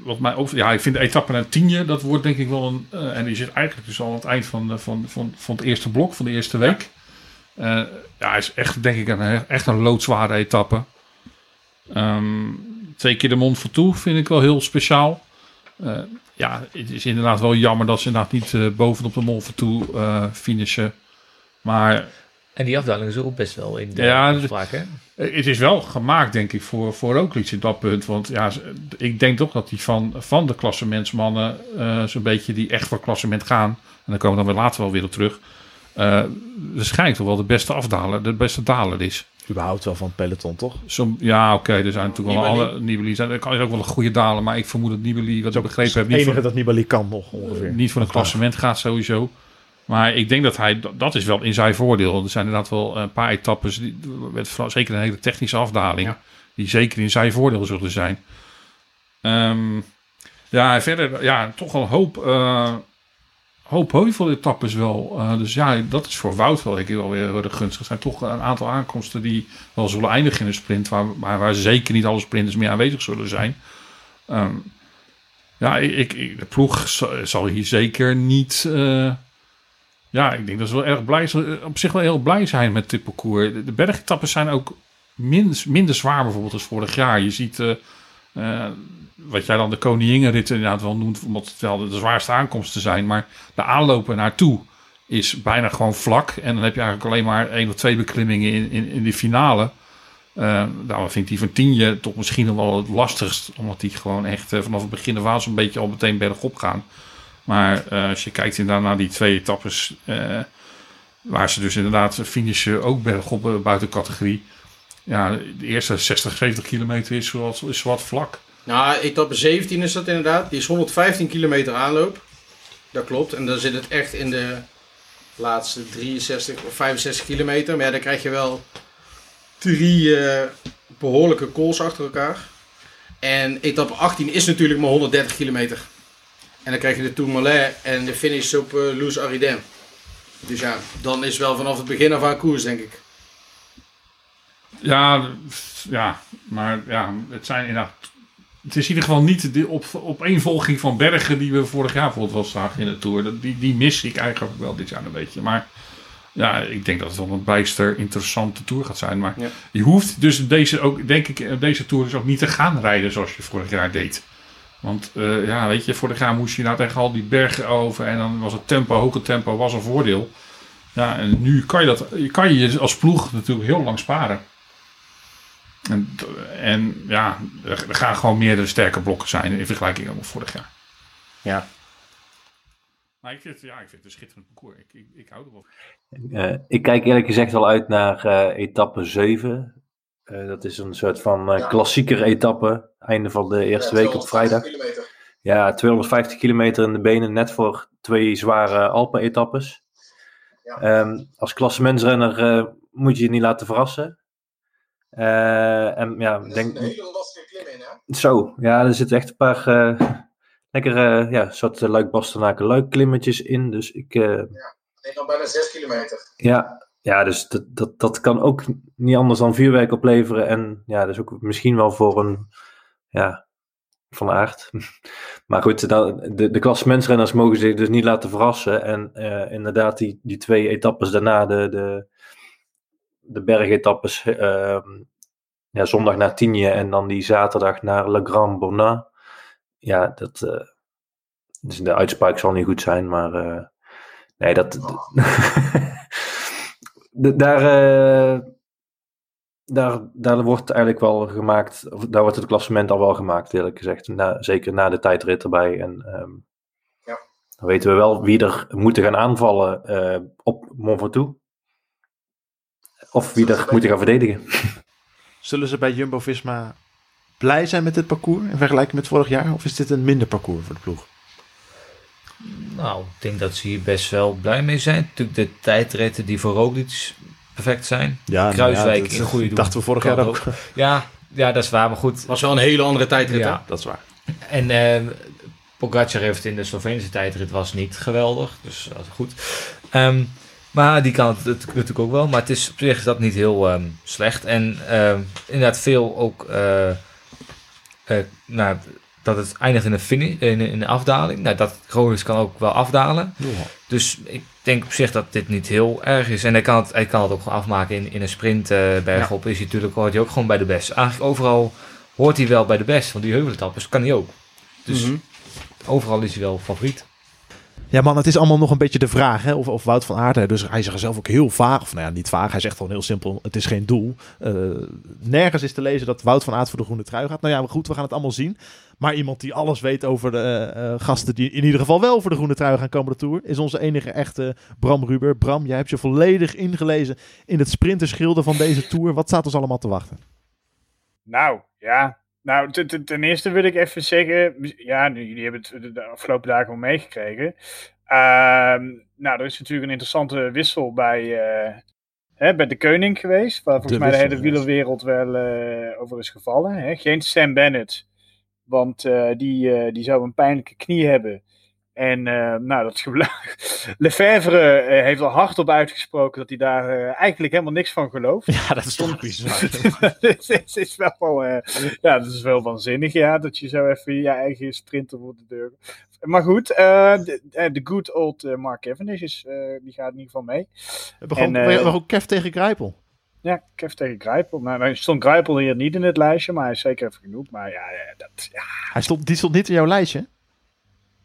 wat mij ook, ja, ik vind de etappe naar Tienje, dat wordt denk ik wel een, en die zit eigenlijk dus al aan het eind van, van, van, van het eerste blok, van de eerste week. Eh, ja, is echt denk ik een, echt een loodzware etappe. Ehm, twee keer de Mont Ventoux vind ik wel heel speciaal. Eh, ja, het is inderdaad wel jammer dat ze inderdaad niet eh, bovenop de Mol toe eh finishen. Maar En die afdaling is ook best wel in de Ja, afspraak, hè? Het is wel gemaakt, denk ik, voor, voor Roglic in dat punt. Want ja, ik denk toch dat die van, van de klassementsmannen, zo'n beetje die echt voor klassement gaan, en dan komen we dan weer later wel weer op terug, eh waarschijnlijk toch wel de beste afdaler, de beste daler is. Überhaupt wel van het peloton, toch? Som, ja, oké, er zijn natuurlijk wel alle Nibali. zijn- Er kan is ook wel een goede daler, maar ik vermoed dat Nibali, wat ik begrepen heb, Het niet enige voor, dat Nibali kan nog ongeveer. niet voor een klassement gaat sowieso. Maar ik denk dat hij, dat is wel in zijn voordeel. Er zijn inderdaad wel een paar etappes, die, met zeker een hele technische afdaling, Ja. die zeker in zijn voordeel zullen zijn. Ehm, ja, verder, ja, toch wel een hoop, eh hoop heuvel-etappes wel. Eh, dus ja, dat is voor Wout wel, ik wel weer heel erg gunstig. Er zijn toch een aantal aankomsten die wel zullen eindigen in een sprint, waar, maar waar zeker niet alle sprinters meer aanwezig zullen zijn. Ehm, ja, ik, ik, de ploeg zal, hier zeker niet. eh, ja, ik denk dat ze wel erg blij. Op zich wel heel blij zijn met dit parcours. De, de bergetappes zijn ook minder, zwaar bijvoorbeeld als vorig jaar. Je ziet eh, eh, wat jij dan de koninginrit inderdaad wel noemt, omdat het wel de, de zwaarste aankomsten zijn. Maar de aanlopen naartoe is bijna gewoon vlak. En dan heb je eigenlijk alleen maar één of twee beklimmingen in, in, in de finale. Eh nou, vind ik die van Tienje toch misschien wel het lastigst. Omdat die gewoon echt eh, vanaf het begin af aan zo'n beetje al meteen bergop gaan. Maar eh, als je kijkt inderdaad naar die twee etappes... waar ze dus inderdaad finishen ook bergop buiten categorie. Ja, de eerste 60, 70 kilometer is wat, is wat vlak. Nou, etappe 17 is dat inderdaad. Die is 115 kilometer aanloop. Dat klopt. En dan zit het echt in de laatste 63 of 65 kilometer. Maar dan krijg je wel drie eh, behoorlijke calls achter elkaar. En etappe 18 is natuurlijk maar 130 kilometer. En dan krijg je de Tourmalet en de finish op uh, Loes Aridem. Dus ja, dan is wel vanaf het begin af aan koers, denk ik. Ja, ja, maar ja, het zijn inderdaad. Het is in ieder geval niet de op, opeenvolging van bergen die we vorig jaar bijvoorbeeld wel zagen in de Tour. Dat- Die, die mis ik eigenlijk wel dit jaar een beetje. Maar ja, ik denk dat het wel een bijster interessante Tour gaat zijn. Maar Ja. je hoeft dus deze, ook, denk ik, op deze Tour dus ook niet te gaan rijden zoals je vorig jaar deed. Want eh, ja, weet je, vorig jaar moest je nou tegen al die bergen over en dan was het tempo, hoge tempo, was een voordeel. Ja, en nu kan je dat, kan je als ploeg natuurlijk heel lang sparen. En, en ja, er, gaan gewoon meerdere sterke blokken zijn in vergelijking met vorig jaar. Ja. Maar ik vind, ja, ik vind het een schitterend parcours. Ik, ik, ik hou er wel van. Eh, ik kijk eerlijk gezegd wel uit naar eh, etappe 7. Eh, dat is een soort van eh, Ja. klassieker etappe. Einde van de eerste week op vrijdag. Kilometer. Ja, 250 kilometer in de benen, net voor twee zware Alpen-etappes. Ja. Ehm, als klassementsrenner eh, moet je je niet laten verrassen. Eh, en ja, Er denk, een hele lastige klim in, hè? zo, ja, er zitten echt een paar eh lekkere, ja, soort uh, luik bastenaken luik klimmetjes in. Dus ik, eh, Nee, dan bijna 6 kilometer. ja, ja, dus dat, dat, dat kan ook niet anders dan vuurwerk opleveren. En ja, dus ook misschien wel voor een, ja, van aard. <laughs> Maar goed, dan, de, de klassementsrenners mogen zich dus niet laten verrassen. En eh, inderdaad, die, die twee etappes daarna, de, de, de bergetappes, ehm, ja, zondag naar Tienje en dan die zaterdag naar Le Grand Bonnat. Ja, dat, eh, dus de uitspraak zal niet goed zijn, maar eh, nee, dat... <laughs> daar, eh, daar, daar wordt eigenlijk wel gemaakt, of daar wordt het klassement al wel gemaakt, eerlijk gezegd. Na, zeker na de tijdrit erbij. En ehm, Ja. dan weten we wel wie er moeten gaan aanvallen op Mont Ventoux. Of wie er moeten gaan verdedigen. Zullen ze bij Jumbo-Visma blij zijn met dit parcours in vergelijking met vorig jaar? Of is dit een minder parcours voor de ploeg? Nou, ik denk dat ze hier best wel blij mee zijn. Natuurlijk de tijdritten die voor Roglic perfect zijn. Ja, Kruiswijk dat- in goede <laughs> doen. dachten we vorig jaar ook. Ja, ja, dat is waar. Maar goed, was wel een hele andere tijdrit, hè? Ja. Dat is waar. En eh Pogacar heeft in de Slovense tijdrit was niet geweldig. Dus dat is goed. Ehm, maar die kan het nat- natuurlijk ook wel. Maar het is op zich is dat niet heel ehm, slecht. En ehm, inderdaad veel ook... eh, eh, nou, dat het eindigt in een, finish, in, een- in een afdaling. Nou, dat kan ook wel afdalen. Dus ik denk op zich dat dit niet heel erg is. En hij kan het, hij kan het ook gewoon afmaken in, in een sprint eh bergop. Is hij natuurlijk, hoort hij ook gewoon bij de best. Eigenlijk overal hoort hij wel bij de best. Want die heuveletappes kan hij ook. Dus Mhm. overal is hij wel favoriet. Ja, man, het is allemaal nog een beetje de vraag. Hè? Of, of Wout van Aert, dus hij zegt zelf ook heel vaag. Of nou ja, niet vaag. Hij zegt gewoon heel simpel: het is geen doel. Eh, nergens is te lezen dat Wout van Aert voor de groene trui gaat. Nou ja, maar goed, we gaan het allemaal zien. Maar iemand die alles weet over de eh, eh, gasten die in ieder geval wel voor de groene trui gaan komen de Tour, is onze enige echte Bram Ruber. Bram, jij hebt je volledig ingelezen in het sprinterschilder van deze Tour. Wat staat ons allemaal te wachten? Nou, ja. Nou, ten, eerste wil ik even zeggen, ja, nu, jullie hebben het de- afgelopen dagen wel meegekregen. Ehm, nou, er is natuurlijk een interessante wissel bij, eh, hè, bij de Koning geweest, waar volgens De mij de hele wielerwereld wel eh, over is gevallen. Hè. Geen Sam Bennett, want eh, die, die zou een pijnlijke knie hebben. En eh, nou, dat gebla- <laughs> Lefevre eh, heeft al hardop uitgesproken dat hij daar eh, eigenlijk helemaal niks van gelooft. <laughs> Ja, dat is toch bizar. <laughs> Het is wel, eh, ja, dat is wel waanzinnig, ja, dat je zo even je eigen sprinter voor de deur. Maar goed, de, de good old Mark Cavendish is, die gaat in ieder geval mee. Gewoon, En, hebben ook Kev tegen Grijpel. Ja, Kev tegen Grijpel. Nou, nou stond Grijpel hier niet in het lijstje, maar hij is zeker even genoeg. Maar ja, ja, dat, ja. Hij stond, die stond niet in jouw lijstje.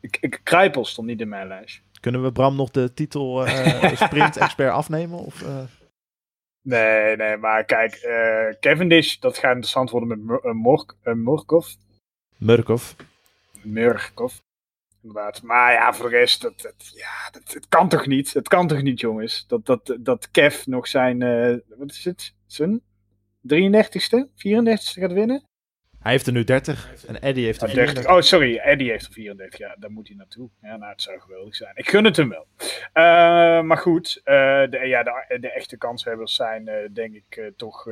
Ik, ik, Grijpel stond niet in mijn lijstje. Kunnen we Bram nog de titel <laughs> eh, sprint-expert afnemen? Of, eh? Nee, nee, maar kijk, eh, Cavendish, dat gaat interessant worden met Mur- Mork, eh, Morkov. Murkov. Murkov. Inderdaad. Maar ja, voor de rest, dat, dat, ja, dat, het kan toch niet? Het kan toch niet, jongens? Dat, dat, dat Kev nog zijn, wat is het? Zijn 33ste, 34ste gaat winnen? Hij heeft er nu 30 en Eddie heeft er Oh, 30. 34. Oh, sorry, Eddie heeft er 34. Ja, daar moet hij naartoe. Ja, nou, het zou geweldig zijn. Ik gun het hem wel. Eh, maar goed, eh, de, ja, de, de echte kanshebbers zijn, eh, denk ik, toch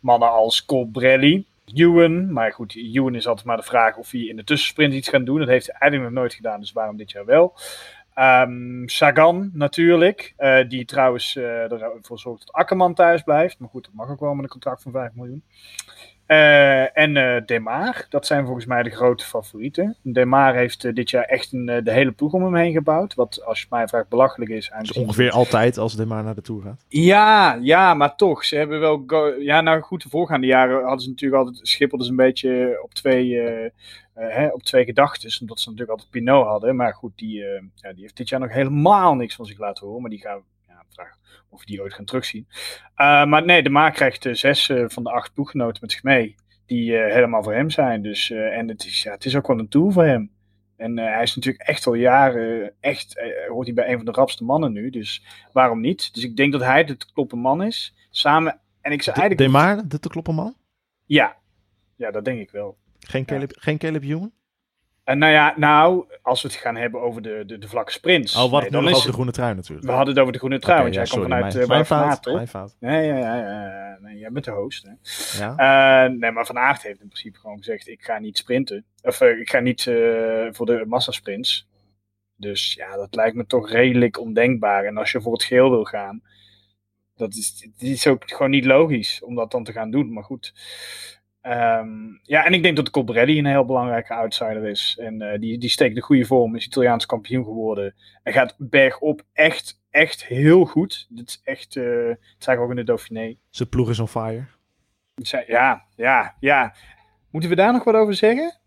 mannen als Colbrelli. Ewan, maar goed, Ewan is altijd maar de vraag of hij in de tussensprint iets gaat doen. Dat heeft hij eigenlijk nog nooit gedaan, dus waarom dit jaar wel? Ehm, Sagan natuurlijk, die trouwens ervoor zorgt dat Akkerman thuis blijft. Maar goed, dat mag ook wel met een contract van 5 miljoen. Eh, en eh Demar, dat zijn volgens mij de grote favorieten. Demar heeft eh, dit jaar echt een, de hele ploeg om hem heen gebouwd. Wat, als je mij vraagt, belachelijk is. Ongeveer altijd als de maar naar de Tour gaat. ja, ja, maar toch. Ze hebben wel. go- ja, nou goed, de voorgaande jaren hadden ze natuurlijk altijd. Schipperden ze een beetje op twee, hè, op twee gedachten. Omdat ze natuurlijk altijd Pinot hadden. Maar goed, die, eh, ja, die heeft dit jaar nog helemaal niks van zich laten horen. Maar die gaan. Ja, vraag of we die ooit gaan terugzien. Eh, maar nee, de Maak krijgt eh, zes eh, van de acht ploeggenoten met zich mee. Die helemaal voor hem zijn. Dus, en het is, ja, het is ook wel een tour voor hem. En hij is natuurlijk echt al jaren, echt, hoort hij bij een van de rapste mannen nu. Dus waarom niet? Dus ik denk dat hij de te kloppen man is. Samen, en ik zou De, eigenlijk... Demar, de te kloppen man? Ja, ja, dat denk ik wel. Geen Caleb, geen Caleb? En nou ja, nou, als we het gaan hebben over de, de, de vlakke sprints. Oh, wat nee, dan is over de groene trui natuurlijk. We hadden het over de groene trui, want ja, jij komt vanuit mijn- uh, mijn fout, fout. Nee, ja, ja, ja, nee, jij bent de host, hè? Ja. Eh, nee, maar Van Aert heeft in principe gewoon gezegd: ik ga niet sprinten. Of eh, ik ga niet eh, voor de massasprints. Dus ja, dat lijkt me toch redelijk ondenkbaar. En als je voor het geel wil gaan, dat is, dit is ook gewoon niet logisch om dat dan te gaan doen. Maar goed. Ehm, ja, en ik denk dat Colbrelli een heel belangrijke outsider is. En eh, die, die steekt de goede vorm, is Italiaans kampioen geworden. Hij gaat bergop echt, echt heel goed. Dit is echt, eh dat zag ik ook in de Dauphiné. Zijn ploeg is on fire. Zij- Ja, ja, ja. Moeten we daar nog wat over zeggen?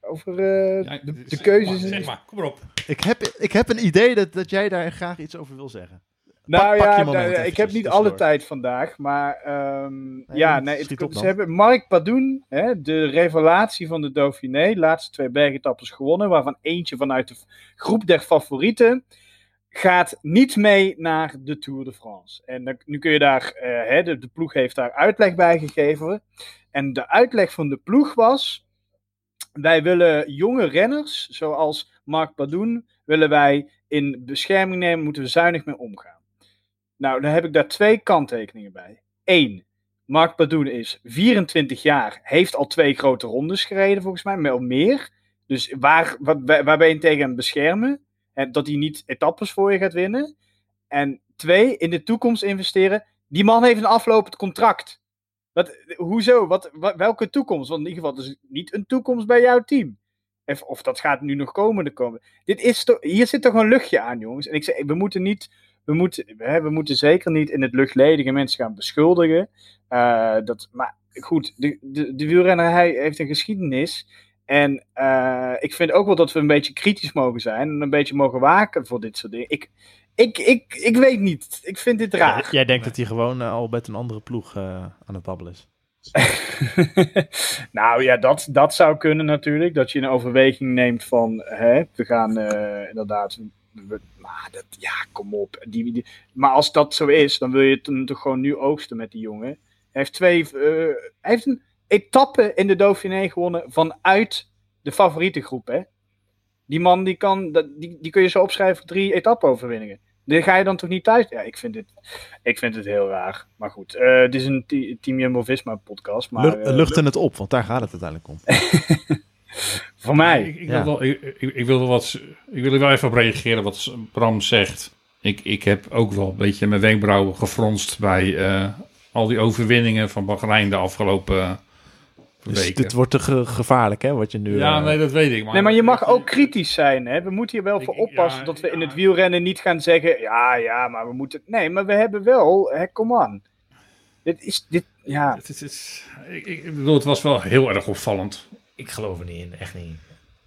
Over eh, Ja, de, de zeg keuzes? maar, en- Zeg maar, kom maar op. Ik heb, ik heb een idee dat, dat jij daar graag iets over wil zeggen. Nou pak ja, nou, ik heb niet alle tijd vandaag, maar ehm, Nee, ja, nee, het, op ze hebben Mark Padoen, hè, de revelatie van de Dauphiné, laatste twee bergetappes gewonnen, waarvan eentje vanuit de groep der favorieten, gaat niet mee naar de Tour de France. En dan, nu kun je daar, eh, hè, de, de ploeg heeft daar uitleg bij gegeven. En de uitleg van de ploeg was, wij willen jonge renners, zoals Mark Padoen, willen wij in bescherming nemen, moeten we zuinig mee omgaan. Nou, dan heb ik daar twee kanttekeningen bij. Eén, Mark Padoen is 24 jaar, heeft al twee grote rondes gereden volgens mij, wel meer. Dus waar, wat, waar ben je hem tegen het beschermen? En dat hij niet etappes voor je gaat winnen. En twee, in de toekomst investeren. Die man heeft een aflopend contract. Wat, hoezo? Wat, welke toekomst? Want in ieder geval, is niet een toekomst bij jouw team. Of, of dat gaat nu nog komen de komende. Dit is toch, hier zit toch een luchtje aan, jongens. En ik zeg, we moeten niet. We moeten, hè, we moeten zeker niet in het luchtledige mensen gaan beschuldigen. Eh, dat, maar goed, de, de, de wielrenner hij heeft een geschiedenis. En eh, ik vind ook wel dat we een beetje kritisch mogen zijn en een beetje mogen waken voor dit soort dingen. Ik, ik, ik, ik weet niet. Ik vind dit raar. Jij denkt dat hij gewoon eh, al met een andere ploeg aan het babbelen is. <laughs> nou ja, dat, dat zou kunnen natuurlijk. Dat je een overweging neemt van, hè, we gaan inderdaad. We- maar dat, ja, kom op. Die, die- maar als dat zo is, dan wil je het toch gewoon nu oogsten met die jongen. Hij heeft twee. eh, hij heeft een etappe in de Dauphiné gewonnen vanuit de favoriete groep, hè? Die man die kan, die, die kun je zo opschrijven drie etappe-overwinningen. Die ga je dan toch niet thuis? Ja, ik vind dit, ik vind het heel raar. Maar goed, eh het is een Team Jumbo-Visma podcast. Maar, Lucht, eh, luchten het op, want daar gaat het uiteindelijk om. <laughs> voor mij. Ik, ik, Ja. wil wel, ik, ik, ik wil wel wat, ik wil er wel even op reageren wat Bram zegt. Ik, ik heb ook wel een beetje mijn wenkbrauwen gefronst bij eh, al die overwinningen van Bahrein de afgelopen eh, Dus weken. dit wordt te ge- gevaarlijk, hè, wat je nu... ja, eh, nee, dat weet ik. Maar Nee, maar je mag ook kritisch zijn. Hè? We moeten hier wel Ik- voor oppassen ja, dat we in het wielrennen niet gaan zeggen... Ja, ja, maar we moeten... Nee, maar we hebben wel... Hè, kom aan. Dit is... Dit, ja. Het, is- het is- ik, ik bedoel, het was wel heel erg opvallend. Ik geloof er niet in, echt niet.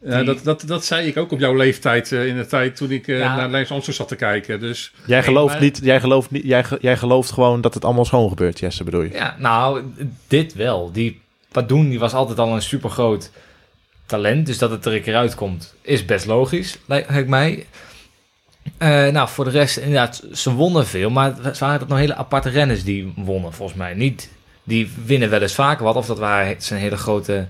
Ja, Die- dat, dat, dat zei ik ook op jouw leeftijd in de tijd toen ik eh, Ja. naar Lijns Amsterdam zat te kijken. Dus Jij gelooft, maar- niet, jij, gelooft niet, jij, ge- jij gelooft gewoon dat het allemaal schoon gebeurt, Jesse, bedoel je? Ja, nou, dit wel. Die Padoen die was altijd al een supergroot talent. Dus dat het er een keer uitkomt, is best logisch, lijkt mij. Eh, nou, voor de rest, inderdaad, ze wonnen veel. Maar het waren dat nog hele aparte renners die wonnen, volgens mij. Niet, die winnen wel eens vaker wat. Of dat waren zijn hele grote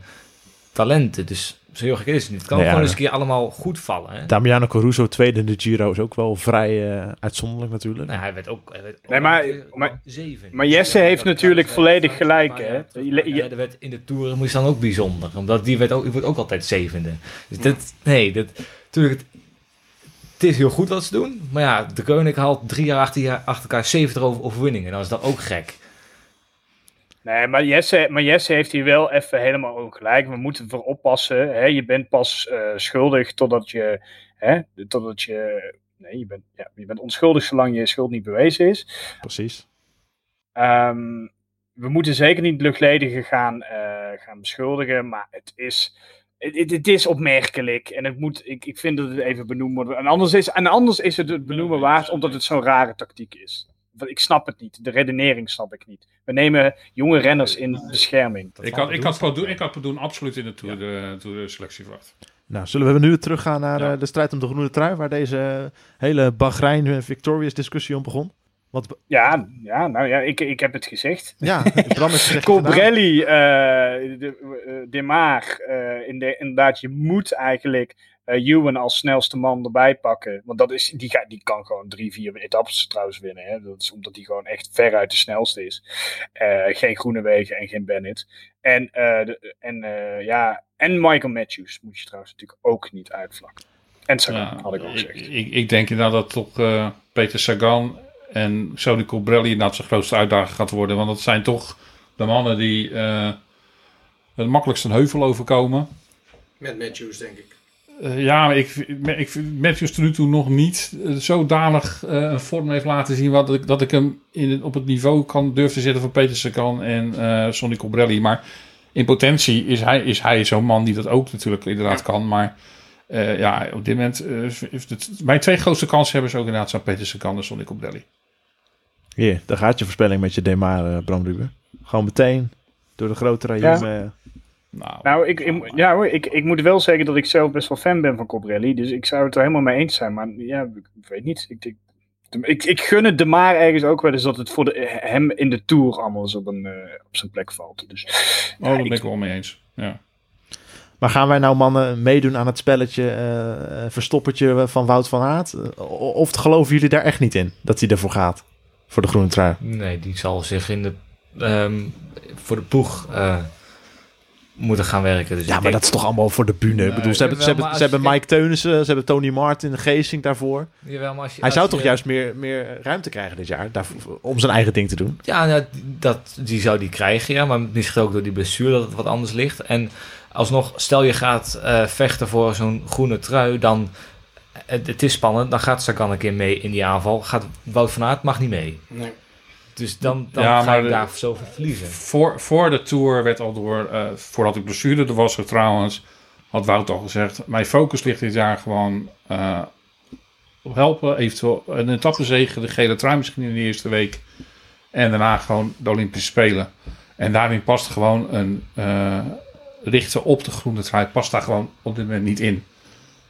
talenten. Dus zo heel gek is het niet. Het kan Ja, gewoon ja. eens een keer allemaal goed vallen. Hè? Damiano Caruso, tweede in de Giro, is ook wel vrij eh, uitzonderlijk natuurlijk. Nou, hij werd ook, hij werd Nee, maar- ook- maar- zeven. maar Jesse Ja, heeft natuurlijk volledig gelijk, maar hè? er werd in de Tour moest dan ook bijzonder. Omdat die werd ook, die wordt ook altijd zevende. Dus dat, nee, dat, natuurlijk, het, het is heel goed wat ze doen. Maar ja, de Koning haalt drie jaar achter, achter elkaar 70 over- overwinningen. Dan is dat ook gek. Nee, maar Jesse, maar Jesse heeft hier wel even helemaal ook gelijk. We moeten ervoor oppassen. Hè? Je bent pas eh, schuldig totdat je... Hè? Totdat je... Nee, je bent, ja, je bent onschuldig zolang je schuld niet bewezen is. Precies. Ehm, we moeten zeker niet luchtledige gaan, eh, gaan beschuldigen, maar het is, het, het- is opmerkelijk. En het moet, ik, ik vind dat het even benoemd wordt. En anders is, en anders is het het benoemen waard, omdat het zo'n rare tactiek is. Want Ik snap het niet. De redenering snap ik niet. We nemen jonge renners in bescherming. ik had, ik, had ik had Padoen absoluut in de Tour, de, tour de selectie verwacht. Nou, zullen we nu teruggaan naar Ja. eh, de strijd om de groene trui, waar deze hele Bahrein eh, Victorious discussie om begon? Want, Ja, ja nou ja, ik, ik heb het gezegd. ja, <laughs> Bram heeft gezegd gedaan. Colbrelli, eh de, eh, de eh, in de, inderdaad, je moet eigenlijk eh Ewan als snelste man erbij pakken. Want dat is, die, gaat, die kan gewoon drie, vier etappes trouwens winnen. Hè? Dat is omdat hij gewoon echt veruit de snelste is. Eh, geen Groenewegen en geen Bennett. En, eh, de, en, eh, ja, en Michael Matthews moet je trouwens natuurlijk ook niet uitvlakken. En Sagan, Ja, had ik al ik, gezegd. ik, ik denk inderdaad dat toch eh, Peter Sagan en Sony Colbrelli inderdaad zijn grootste uitdaging gaat worden. Want dat zijn toch de mannen die eh, het makkelijkst een heuvel overkomen. Met Matthews, denk ik. Eh, ja, ik, ik vind Matthews tot nu toe nog niet eh, zodanig eh, een vorm heeft laten zien wat ik, dat ik hem in op het niveau kan durven te zetten van Peter Sagan en eh Sonny Colbrelli. Maar in potentie is hij, is hij zo'n man die dat ook natuurlijk inderdaad kan. Maar eh, ja, op dit moment, eh, het, mijn twee grootste kanshebbers ook inderdaad zijn Peter Sagan en Sonny Colbrelli. Hier, daar gaat je voorspelling met je Demar, Bram Ruben. Gewoon meteen door de grote rayum. eh, Nou, Nou, ik, ik, ja, hoor, ik, ik moet wel zeggen dat ik zelf best wel fan ben van Colbrelli. Dus ik zou het er helemaal mee eens zijn. Maar ja, ik weet niet. Ik, ik, ik, ik gun het de maar ergens ook wel eens dat het voor de, hem in de Tour allemaal eens op, een, eh, op zijn plek valt. Dus, oh, daar ben ik wel mee eens. Ja. Maar gaan wij nou mannen meedoen aan het spelletje eh, eh, verstoppertje van Wout van Aert? Of geloven jullie daar echt niet in, dat hij ervoor gaat? Voor de groene trui. Nee, die zal zich in de, ehm, voor de ploeg eh, moeten gaan werken. Dus Ja, maar denk- dat is toch allemaal voor de bühne? Ik bedoel, ze hebben, ze hebben, ze Mike Teunissen, ze hebben Tony Martin, Geesink daarvoor. Jawel, maar als je- Hij als zou je- toch juist meer, meer ruimte krijgen dit jaar daarvoor, om zijn eigen ding te doen? Ja, nou, dat, die zou die krijgen, ja. Maar misschien ook door die blessure dat het wat anders ligt. En alsnog, stel je gaat eh, vechten voor zo'n groene trui, dan... Het, het is spannend, dan gaat Sagan een keer mee in die aanval. Gaat Wout van Aert mag niet mee. Nee. Dus dan, dan Ja, ga de- daar zoveel verliezen. Voor, voor de Tour werd al door, eh, voordat ik blessure er was trouwens, had Wout al gezegd, mijn focus ligt dit jaar gewoon eh, op helpen. Eventueel een etappezege, de gele trui misschien in de eerste week. En daarna gewoon de Olympische Spelen. En daarin past gewoon een eh, richten op de groene trui. Past daar gewoon op dit moment niet in.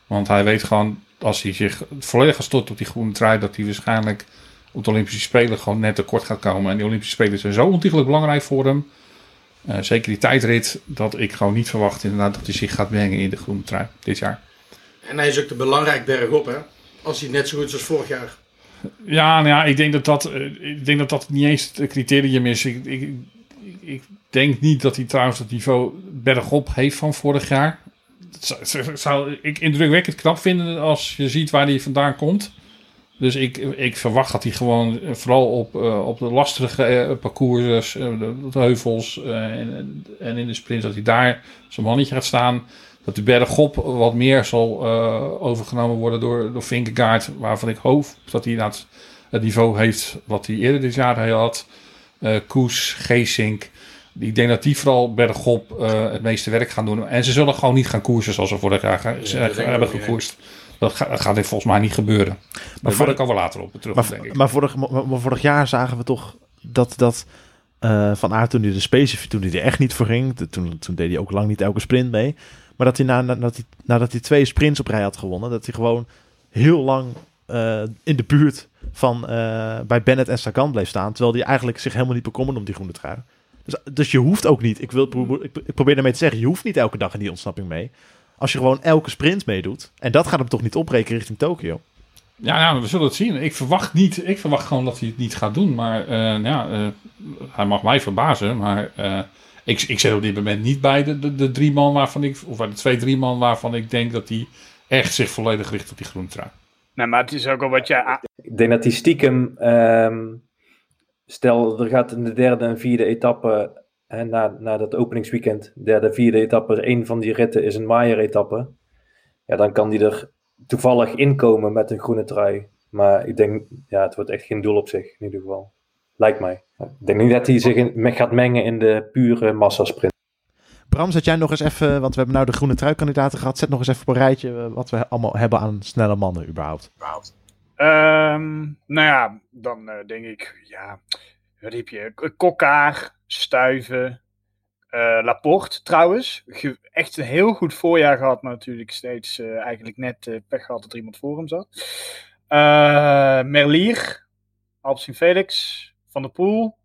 Want hij weet gewoon, als hij zich volledig gaat storten op die groene trui, dat hij waarschijnlijk op de Olympische Spelen gewoon net tekort gaat komen. En die Olympische Spelen zijn zo ontiegelijk belangrijk voor hem. Eh, zeker die tijdrit, dat ik gewoon niet verwacht inderdaad dat hij zich gaat mengen in de groene trui dit jaar. En hij is ook de belangrijk berg op, hè? Als hij net zo goed is als vorig jaar. Ja, nou ja, ik denk dat dat, eh, ik denk dat, dat niet eens het criterium is. Ik, ik, ik denk niet dat hij trouwens het niveau bergop heeft van vorig jaar. Dat zou, zou ik indrukwekkend knap vinden als je ziet waar hij vandaan komt. Dus ik, ik verwacht dat hij gewoon eh, vooral op, eh, op de lastige eh, parcours, de, de heuvels en, en in de sprint, dat hij daar zijn mannetje gaat staan. Dat de bergop wat meer zal overgenomen worden door, door Vingegaard, waarvan ik hoop dat hij inderdaad het niveau heeft wat hij eerder dit jaar had. Koes, Geesink. Ik denk dat die vooral bergop eh het meeste werk gaan doen. En ze zullen gewoon niet gaan koersen zoals ze vorig jaar dat hebben niet, gekoerst. Dat, gaat- dat gaat dit volgens mij niet gebeuren. Maar voor- daar komen we later op terug, Maar, denk ik. maar, vorig, maar, maar vorig jaar zagen we toch dat, dat eh, Van Aert toen hij de specifiek, toen hij er echt niet voor ging, de- toen, toen deed hij ook lang niet elke sprint mee. Maar dat hij, na, na- nadat hij nadat hij twee sprints op rij had gewonnen, dat hij gewoon heel lang eh, in de buurt van eh, bij Bennett en Sagan bleef staan. Terwijl hij eigenlijk zich helemaal niet bekommerde om die groene trui. Dus, dus je hoeft ook niet, ik, wil, ik, ik probeer daarmee te zeggen, je hoeft niet elke dag in die ontsnapping mee. Als je gewoon elke sprint meedoet. En dat gaat hem toch niet opbreken richting Tokio. Ja, ja, we zullen het zien. Ik verwacht, niet, ik verwacht gewoon dat hij het niet gaat doen. Maar eh, ja, eh, hij mag mij verbazen. Maar eh, ik, ik zit op dit moment niet bij de, de, de drie man waarvan ik, of bij de twee, drie man waarvan ik denk dat hij echt zich volledig richt op die groene trui. Nee, maar het is ook al wat je... Ik denk dat die stiekem, ehm, stel er gaat in de derde en vierde etappe, hè, na, na dat openingsweekend, derde, vierde etappe, een van die ritten is een Maier-etappe. Ja, dan kan die er toevallig inkomen met een groene trui. Maar ik denk, ja, het wordt echt geen doel op zich, in ieder geval. Lijkt mij. Ik denk niet dat hij zich in, gaat mengen in de pure massasprint. Bram, zet jij nog eens even, want we hebben nou de groene trui-kandidaten gehad. Zet nog eens even op een rijtje eh, wat we allemaal hebben aan snelle mannen überhaupt. Ehm, nou ja, dan eh, denk ik, ja, wat heb je? Kokkaar, Stuiven, eh, Laporte trouwens. Echt een heel goed voorjaar gehad, maar natuurlijk steeds eh, eigenlijk net eh, pech gehad dat er iemand voor hem zat. Merlier, Alpsin Felix, Van der Poel,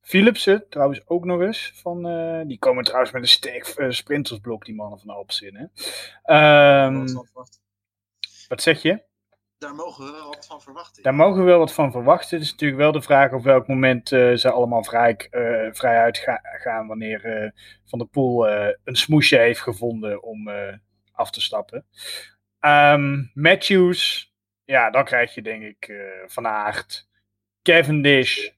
Philipsen trouwens ook nog eens. Van, die komen trouwens met een sterk sprintersblok, die mannen van Alpsin. Hè? Ehm, wat zeg je? Daar mogen we wel wat van verwachten. Daar mogen we wel wat van verwachten. Het is natuurlijk wel de vraag op welk moment eh, ze allemaal vrij, eh, vrij uitgaan wanneer eh, Van der Poel eh, een smoesje heeft gevonden om eh, af te stappen. Ehm, Matthews, ja, dan krijg je denk ik eh, Van Aert, Cavendish,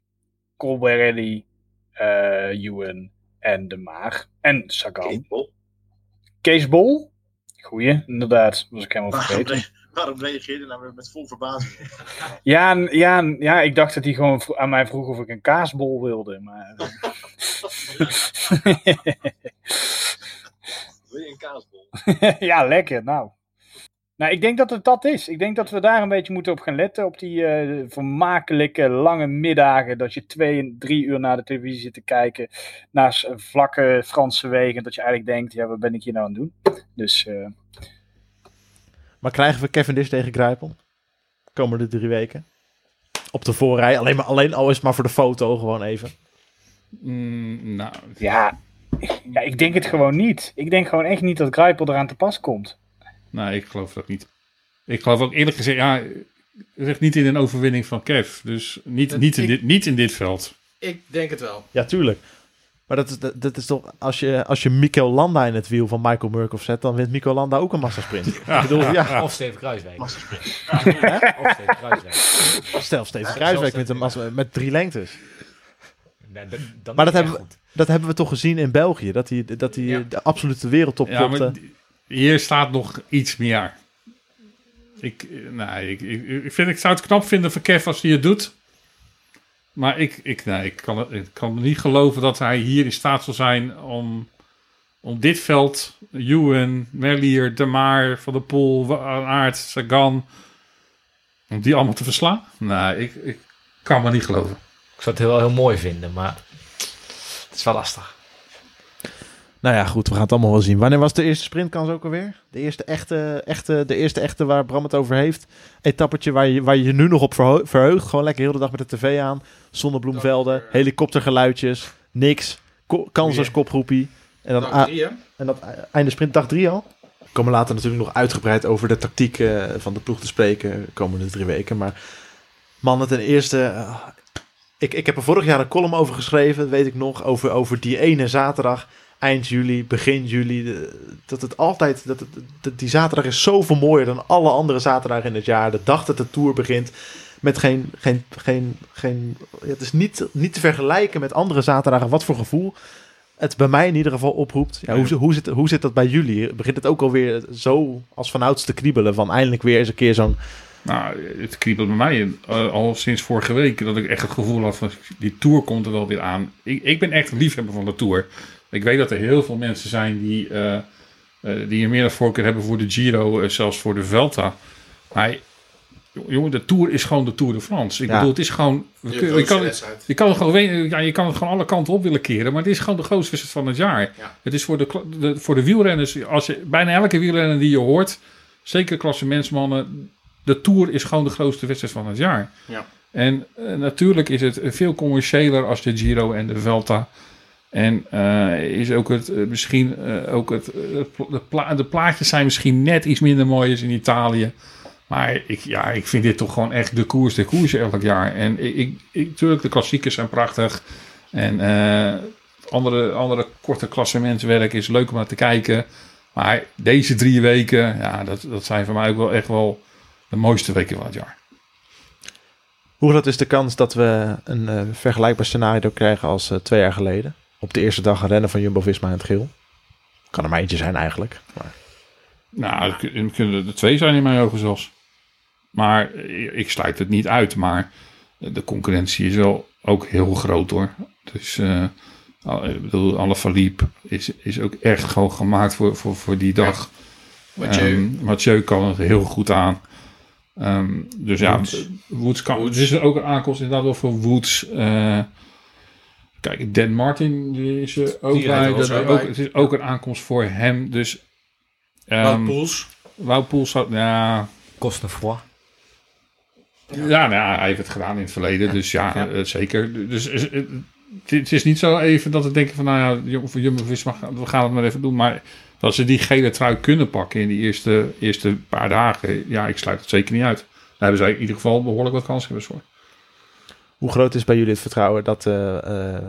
Colbrelli, eh Ewan en De Maar. En Sagan. Kees Bol? Goeie, inderdaad. Was ik helemaal vergeten. Waarom reageerde nou weer met vol verbazing? <laughs> Ja, ja, ja, ik dacht dat hij gewoon aan mij vroeg of ik een kaasbol wilde. Maar... <laughs> Wil je een kaasbol? <laughs> ja, lekker. Nou. nou, ik denk dat het dat is. Ik denk dat we daar een beetje moeten op gaan letten. Op die eh, vermakelijke lange middagen. Dat je twee en drie uur naar de televisie zit te kijken. Naar s- vlakke Franse wegen. Dat je eigenlijk denkt, ja, wat ben ik hier nou aan het doen? Dus eh, Maar krijgen we Cavendish tegen Grijpel? Komende drie weken. Op de voorrij. Alleen, maar, alleen al is het maar voor de foto gewoon even. Mm, nou, ja, ja, ik denk het gewoon niet. Ik denk gewoon echt niet dat Grijpel eraan te pas komt. nou, ik geloof dat niet. Ik geloof ook eerlijk gezegd, ja, zeg niet in een overwinning van Kev. Dus niet, niet, in, ik- dit, niet in dit veld. Ik denk het wel. Ja, tuurlijk. Maar dat is, dat, dat is toch... Als je, als je Mikkel Landa in het wiel van Michael Murkoff zet... dan wint Mikkel Landa ook een massasprint. <laughs> Ik bedoel, ja. Of Steven Kruiswijk. Massasprint. Of Steven Kruiswijk. Stel Steven Ja, Kruiswijk met, een massa, met drie lengtes. Nee, dat- dan Maar dat hebben, goed. dat hebben we toch gezien in België. Dat hij dat hij Ja. de absolute wereldtop Ja, klopte. maar hier staat nog iets meer. Ik, nee, ik, ik, ik, vind, ik zou het knap vinden voor Kev als hij het doet. Maar ik, ik, nee, ik, kan, het- ik kan niet geloven dat hij hier in staat zal zijn om op dit veld, Ewan, Merlier, De Maar, Van der Poel, Aert, Sagan, om die allemaal te verslaan? Nou, ik, ik kan me niet geloven. Ik zou het wel heel mooi vinden, maar het is wel lastig. Nou ja, goed, we gaan het allemaal wel zien. Wanneer was de eerste sprintkans ook alweer? De eerste echte, echte, de eerste echte waar Bram het over heeft. Etappetje waar je, waar je je nu nog op verheugt. Gewoon lekker heel de dag met de tv aan. Zonnebloemvelden, helikoptergeluidjes, niks. Ko kansers kopgroepie. En dan, Dag drie, en dat einde sprint dag drie al. We komen later natuurlijk nog uitgebreid over de tactiek eh, van de ploeg te spreken. De komende drie weken. Maar mannen, ten eerste... eh, ik, ik heb er vorig jaar een column over geschreven, weet ik nog. Over, over die ene zaterdag eind juli, begin juli. Dat het altijd, dat, die zaterdag is zoveel mooier dan alle andere zaterdagen in het jaar. De dag dat de tour begint. Met geen, geen, geen, geen het is niet, niet te vergelijken met andere zaterdagen. Wat voor gevoel het bij mij in ieder geval oproept. Ja, hoe, hoe, zit, hoe zit dat bij jullie? Begint het ook alweer zo als vanouds te kriebelen? Van eindelijk weer eens een keer zo'n... Nou, het kriebelt bij mij eh, al sinds vorige week dat ik echt het gevoel had van die tour komt er wel weer aan. Ik, ik ben echt liefhebber van de tour. Ik weet dat er heel veel mensen zijn die, eh, eh, die een meer voorkeur hebben voor de Giro, eh, zelfs voor de Velta. Maar jongen, de tour is gewoon de Tour de France. Ik Ja. bedoel, het is gewoon. kun- je, grootste kan, wedstrijd. je, kan het gewoon, ja, je kan het gewoon alle kanten op willen keren, maar het is gewoon de grootste wedstrijd van het jaar. Ja. Het is voor de, voor de wielrenners, als je, bijna elke wielrenner die je hoort, zeker klassementsmannen, de Tour is gewoon de grootste wedstrijd van het jaar. Ja. En natuurlijk is het veel commerciëler als de Giro en de Velta. En eh, is ook het eh, misschien eh, ook het, de, pla- de plaatjes zijn misschien net iets minder mooi als in Italië. Maar ik, ja, ik vind dit toch gewoon echt de koers, de koers elk jaar. En ik, ik, natuurlijk, de klassiekers zijn prachtig. En andere, andere korte klassementswerk is leuk om naar te kijken. Maar deze drie weken, ja, dat, dat zijn voor mij ook wel echt wel de mooiste weken van het jaar. Hoe groot is de kans dat we een vergelijkbaar scenario krijgen als twee jaar geleden? Op de eerste dag een rennen van Jumbo-Visma in het geel. Kan er maar eentje zijn eigenlijk. Maar, Nou, het het kunnen er twee zijn in mijn ogen zelfs. Maar ik sluit het niet uit. Maar de concurrentie is wel ook heel groot hoor. Dus eh al- ik bedoel, alle verliep is, is ook echt gewoon gemaakt voor, voor, voor die dag. Mathieu. Ehm, Mathieu kan het heel goed aan. Ehm, dus ja, Woods. Woods kan. Het is ook een aankomst inderdaad wel voor Woods. Eh, kijk, Dan Martin die is er ook Die rijdt bij. er Dat ook bij. het is ook een aankomst voor hem. Dus ehm, Wout Poels. Wout Poels zou... Ja, Cosnefroid. ja, nou ja, hij heeft het gedaan in het verleden. Dus ja, Ja. eh, zeker. Dus eh, het, is niet zo even dat we denken van... Nou ja, voor Jumbo-Visma, we gaan het maar even doen. Maar dat ze die gele trui kunnen pakken in die eerste, eerste paar dagen... Ja, ik sluit het zeker niet uit. Daar hebben zij in ieder geval behoorlijk wat kansen voor. Hoe groot is bij jullie het vertrouwen dat eh, eh, eh,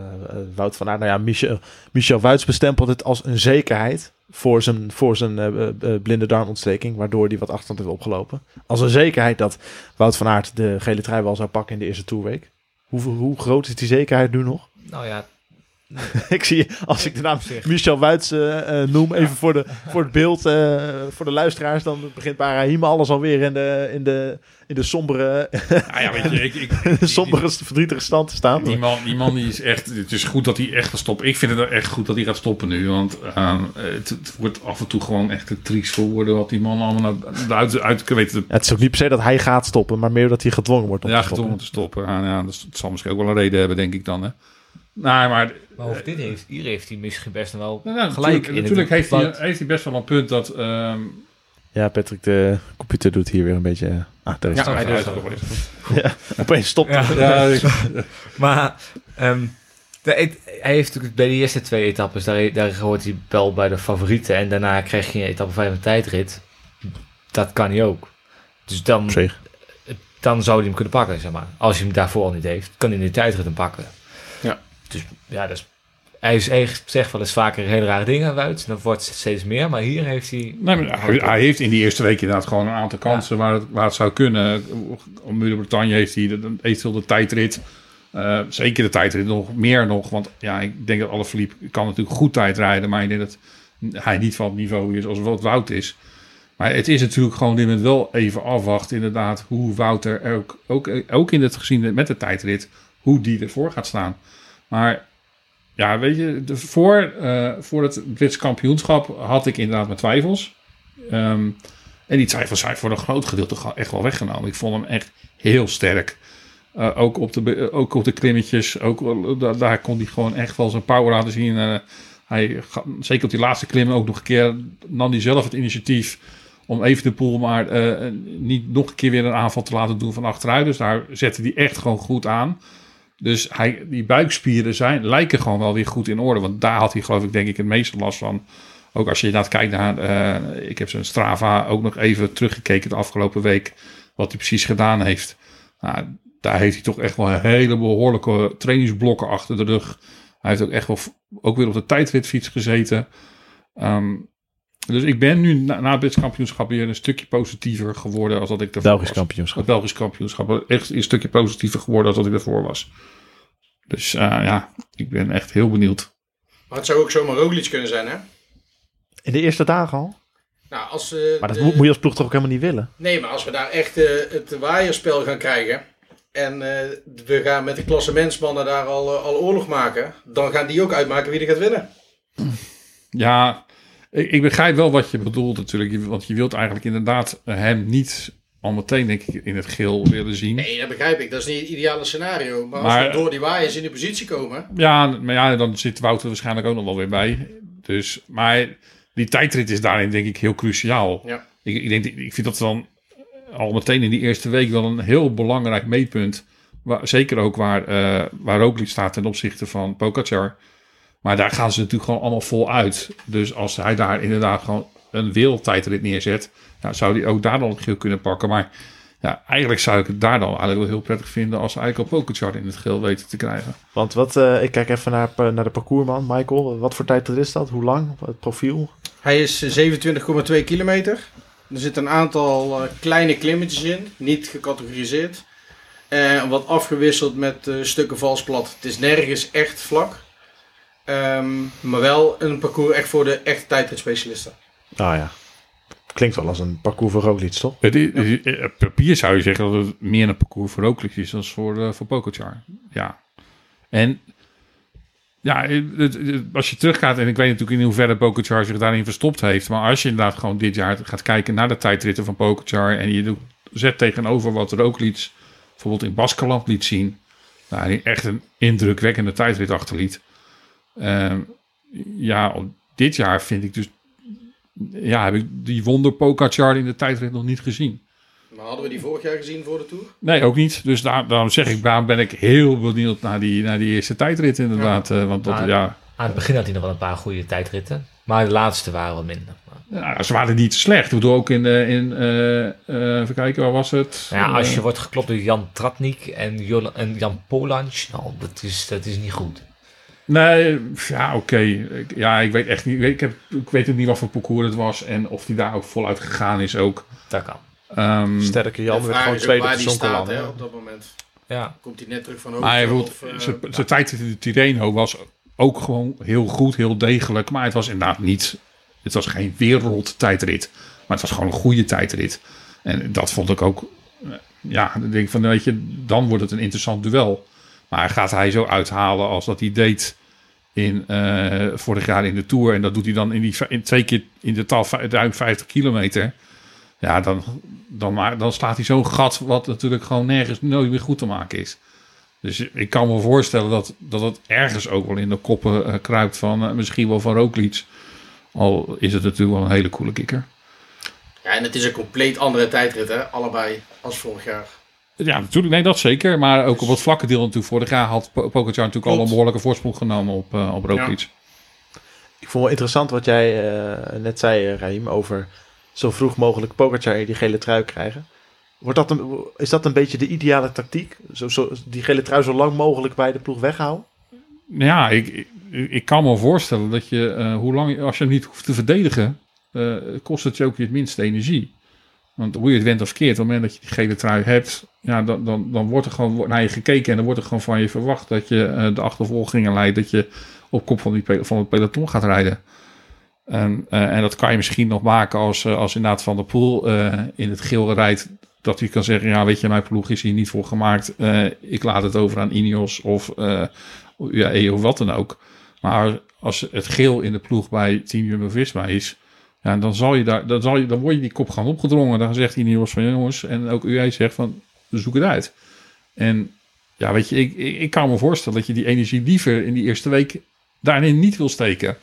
Wout van Aert... Nou ja, Michel, Michel Wuits bestempelt het als een zekerheid voor zijn, voor zijn blinde darmontsteking. Waardoor hij wat achterstand heeft opgelopen. Als een zekerheid dat Wout van Aert de gele trui wel zou pakken in de eerste toerweek. Hoe, hoe groot is die zekerheid nu nog? Nou ja, <laughs> ik zie, als ik de naam Michel Wuits eh, eh, noem, even voor, de, voor het beeld, eh, voor de luisteraars, dan begint Barahima alles alweer in de, in de, in de sombere, Nou ja, weet je, ik, <laughs> sombere, verdrietige stand te staan. Die man, die man die is echt. Het is goed dat hij echt gaat stoppen. Ik vind het echt goed dat hij gaat stoppen nu. Want ehm, het, het wordt af en toe gewoon echt een triest voor woorden. Wat die man allemaal naar, uit, uit weet Ja, het is ook niet per se dat hij gaat stoppen, maar meer dat hij gedwongen wordt om ja, te stoppen. gedwongen te stoppen. Ja, ja, dat, dat zal misschien ook wel een reden hebben, denk ik dan. Hè. Nee, maar maar over dit heeft, hier heeft hij misschien best wel nou, nou, gelijk natuurlijk, in. natuurlijk het heeft, hij, heeft hij best wel een punt dat. ehm Ja, Patrick, de computer doet hier weer een beetje... eh, Ah, daar is Ja, het. hij doet het. Ja, opeens stopt. Ja. Maar ehm, de, hij heeft natuurlijk bij de eerste twee etappes, daar, daar hoort hij wel bij de favorieten. En daarna krijg je in etappe 5 een tijdrit. Dat kan hij ook. Dus dan, dan zou hij hem kunnen pakken, zeg maar. Als hij hem daarvoor al niet heeft, kan hij in de tijdrit hem pakken. Dus ja, dat is, hij, is, hij zegt wel eens vaker hele rare dingen uit. Dan wordt het steeds meer, maar hier heeft hij... Nee, maar hij, hij heeft in die eerste week inderdaad gewoon een aantal kansen waar, het, waar het zou kunnen. Om Muur-Bretagne heeft hij eventueel de tijdrit. Eh, zeker de tijdrit nog meer nog. Want ja, ik denk dat alle verliep kan natuurlijk goed tijdrijden. Maar ik denk dat hij niet van het niveau is als wat Wout is. Maar het is natuurlijk gewoon dit moment wel even afwachten. Inderdaad, hoe Wouter ook, ook, ook in het gezien met de tijdrit. Hoe die ervoor gaat staan. Maar ja, weet je, voor, eh, voor het Brits kampioenschap had ik inderdaad mijn twijfels. Ehm, en die twijfels zijn voor een groot gedeelte echt wel weggenomen. Ik vond hem echt heel sterk. Eh, ook, op de, be- ook op de klimmetjes. Ook, daar kon hij gewoon echt wel zijn power laten zien. Eh, hij, zeker op die laatste klimmen ook nog een keer nam hij zelf het initiatief om even de poel maar eh, niet nog een keer weer een aanval te laten doen van achteruit. Dus daar zette hij echt gewoon goed aan. Dus hij, die buikspieren zijn, lijken gewoon wel weer goed in orde. Want daar had hij geloof ik denk ik het meeste last van. Ook als je inderdaad kijkt naar, eh, ik heb zijn Strava ook nog even teruggekeken de afgelopen week. Wat hij precies gedaan heeft. Nou, daar heeft hij toch echt wel een hele behoorlijke trainingsblokken achter de rug. Hij heeft ook echt wel ook weer op de tijdritfiets gezeten. Ehm, dus ik ben nu na, na het Brits kampioenschap weer een stukje positiever geworden als dat ik ervoor Belgisch was. kampioenschap. Het Belgisch kampioenschap. Echt een stukje positiever geworden dan dat ik ervoor was. Dus eh, ja, ik ben echt heel benieuwd. Maar het zou ook zomaar Roglic kunnen zijn, hè? In de eerste dagen al? Nou, als, eh, Maar dat de- moet, je als ploeg toch ook helemaal niet willen? Nee, maar als we daar echt eh, het waaierspel gaan krijgen. En eh, we gaan met de klassementsmannen daar al, al oorlog maken. Dan gaan die ook uitmaken wie er gaat winnen. Ja, ik, ik begrijp wel wat je bedoelt natuurlijk. Want je wilt eigenlijk inderdaad hem niet al meteen denk ik in het geel willen zien. Nee, dat begrijp ik. Dat is niet het ideale scenario. Maar, Maar- als we door die waaiers in de positie komen. Ja, maar ja, dan zit Wouter waarschijnlijk ook nog wel weer bij. Dus, maar die tijdrit is daarin denk ik heel cruciaal. Ja. Ik, ik, denk, ik vind dat dan al meteen in die eerste week wel een heel belangrijk meetpunt. Waar, zeker ook waar, eh waar Roglic staat ten opzichte van Pogacar. Maar daar gaan ze natuurlijk gewoon allemaal vol uit. Dus als hij daar inderdaad gewoon een wereldtijdrit neerzet... Nou, zou hij ook daar dan het geel kunnen pakken. Maar ja, eigenlijk zou ik het daar dan eigenlijk wel heel prettig vinden... als ze eigenlijk al Pogacar in het geel weten te krijgen. Want wat, eh, ik kijk even naar, naar de parcoursman, Michael. Wat voor tijd is dat? Hoe lang? Het profiel? Hij is eh, 27,2 kilometer. Er zitten een aantal eh, kleine klimmetjes in. Niet gecategoriseerd. En wat afgewisseld met eh, stukken vals plat. Het is nergens echt vlak. Ehm, maar wel een parcours echt voor de echte tijdritspecialisten. Ah ja. Klinkt wel als een parcours voor Roglic, toch? Het is- het is- op papier zou je zeggen dat het meer een parcours voor Roglic is dan voor, eh voor Pogacar. Ja. En ja, het- het- als je teruggaat, en ik weet natuurlijk in hoeverre Pogacar zich daarin verstopt heeft, maar als je inderdaad gewoon dit jaar gaat kijken naar de tijdritten van Pogacar en je doet, zet tegenover wat Roglic bijvoorbeeld in Baskeland liet zien, nou, die echt een indrukwekkende tijdrit achterliet. Ehm, ja, dit jaar vind ik dus ja, heb ik die wonder Pogacar in de tijdrit nog niet gezien. Maar hadden we die vorig jaar gezien voor de Tour? Nee, ook niet. Dus daar, daarom zeg ik, daarom ben ik heel benieuwd naar die, naar die eerste tijdrit inderdaad. Eh, want dat, Ah, ja, Aan het begin had hij nog wel een paar goede tijdritten. Maar de laatste waren wat minder. ja, ze waren niet slecht. Ik bedoel ook in, eh, in eh, eh, even kijken, waar was het? Ja, als je wordt geklopt door Jan Tratnik en, en Jan Polansch, nou, dat is, dat is niet goed. Nee, ja, oké. Ik- Ja, ik weet echt niet. Ik heb, ik weet ook niet wat voor parcours het was en of die daar ook voluit gegaan is ook. Dat kan. Ehm, Sterke Jan werd gewoon tweede op staat hè, op dat moment. Ja. Komt hij net terug van Maar hij hoogte? bedoelt, of, eh, zijn- zijn tijd in de Tirreno was ook gewoon heel goed, heel degelijk. Maar het was inderdaad niet... Het was geen wereldtijdrit. Maar het was gewoon een goede tijdrit. En dat vond ik ook... eh, Ja, dan denk ik van, weet je, dan wordt het een interessant duel. Maar gaat hij zo uithalen als dat hij deed in, eh, vorig jaar in de Tour... en dat doet hij dan in, die, in twee keer in de tal ruim 50 kilometer... Ja, dan, dan, maar, dan slaat hij zo'n gat wat natuurlijk gewoon nergens nooit meer goed te maken is. Dus ik kan me voorstellen dat, dat het ergens ook wel in de koppen eh, kruipt van eh, misschien wel van Roglic. Al is het natuurlijk wel een hele coole kikker. Ja, en het is een compleet andere tijdrit, hè? Allebei als vorig jaar. Ja, natuurlijk. Nee, dat zeker. Maar ook op het vlakke deel natuurlijk. Vorig jaar had Po- Pogacar natuurlijk al een behoorlijke voorsprong genomen op, eh op Roglic. Ik vond wel interessant wat jij eh, net zei, eh, Raim, over zo vroeg mogelijk Pogacar die gele trui krijgen. Wordt dat een, is dat een beetje de ideale tactiek? Zo, zo, die gele trui zo lang mogelijk bij de ploeg weghouden? Ja, ik, ik, ik kan me voorstellen dat je, hoe lang, als je hem niet hoeft te verdedigen, kost het je ook het minste energie. Want hoe je het went of keert, op het moment dat je die gele trui hebt, ja, dan, dan, dan wordt er gewoon naar je gekeken en dan wordt er gewoon van je verwacht dat je eh, de achtervolgingen leidt, dat je op kop van, die, van het peloton gaat rijden. En, eh, en dat kan je misschien nog maken als, eh, als inderdaad Van der Poel in het geel rijdt. Dat hij kan zeggen, ja weet je, mijn ploeg is hier niet voor gemaakt. Ik laat het over aan Ineos of eh UAE of wat dan ook. Maar als het geel in de ploeg bij Team Jumbo-Visma is... Ja, dan, zal je daar, dan, zal je, dan word je die kop gaan opgedrongen. Dan zegt Ineos van jongens, en ook UAE zegt van zoek het uit. En ja, weet je, ik, ik, ik kan me voorstellen dat je die energie liever in die eerste week daarin niet wil steken.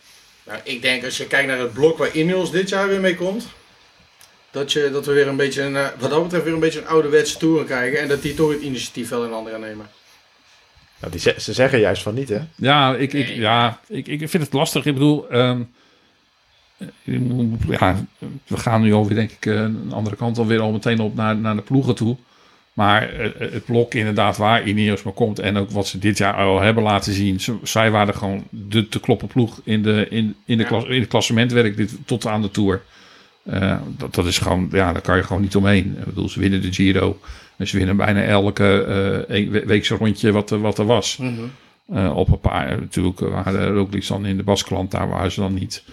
Nou, ik denk als je kijkt naar het blok waar Ineos dit jaar weer mee komt. Dat, je, dat we weer een beetje, een, eh, wat dat betreft, weer een beetje een ouderwetse tour krijgen. En dat die toch het initiatief wel in handen gaan nemen. Nou, die, ze ze zeggen juist van niet, hè? Ja, ik, ik, ja, ik, ik vind het lastig. Ik bedoel, ehm, ja, we gaan nu alweer, denk ik, eh, een andere kant alweer al meteen op naar, naar de ploegen toe. Maar eh, het blok inderdaad waar Ineos maar komt en ook wat ze dit jaar al hebben laten zien. zij waren gewoon de te kloppen ploeg in, de, in, in, de klas, in het klassementwerk dit, tot aan de Tour. Eh, dat, dat is gewoon, ja, daar kan je gewoon niet omheen. Ik bedoel, ze winnen de Giro. En ze winnen bijna elke eh, we- weekse rondje wat, er- wat er was. Eh, op een paar, natuurlijk waren Roglic dan in de Baskeland, daar waren ze dan niet.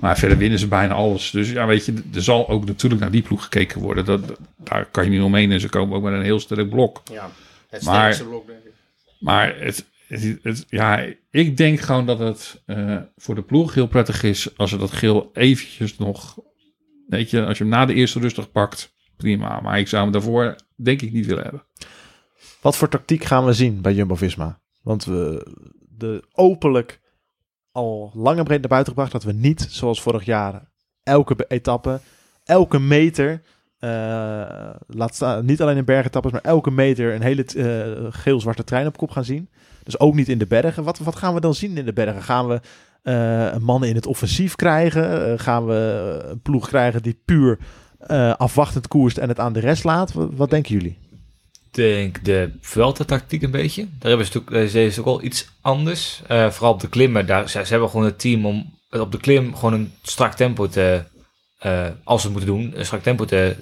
Maar verder winnen ze bijna alles. Dus ja, weet je, er zal ook natuurlijk naar die ploeg gekeken worden. Dat, daar kan je niet omheen. En ze komen ook met een heel sterk blok. Ja, het Maar- sterkste blok, denk ik. Maar het, het, het- ja, ik denk gewoon dat het eh, voor de ploeg heel prettig is als ze dat geel eventjes nog, weet je, als je hem na de eerste rustig pakt, prima. Maar ik zou hem daarvoor denk ik niet willen hebben. Wat voor tactiek gaan we zien bij Jumbo-Visma? Want we de openlijk al lang breed naar buiten gebracht dat we niet, zoals vorig jaar, elke etappe, elke meter, eh, laat staan, niet alleen in bergetappes, maar elke meter een hele eh, geel-zwarte trein op kop gaan zien. Dus ook niet in de bergen. Wat, wat gaan we dan zien in de bergen? Gaan we eh, mannen in het offensief krijgen? Gaan we een ploeg krijgen die puur afwachtend koerst en het aan de rest laat? Wat denken jullie? Denk de Vuelta-tactiek een beetje. Daar hebben ze natuurlijk, deze is ook wel iets anders. Eh, vooral op de klimmen. Daar, ze, ze hebben gewoon het team om op de klim gewoon een strak tempo te, eh, als ze het moeten doen, een strak tempo te,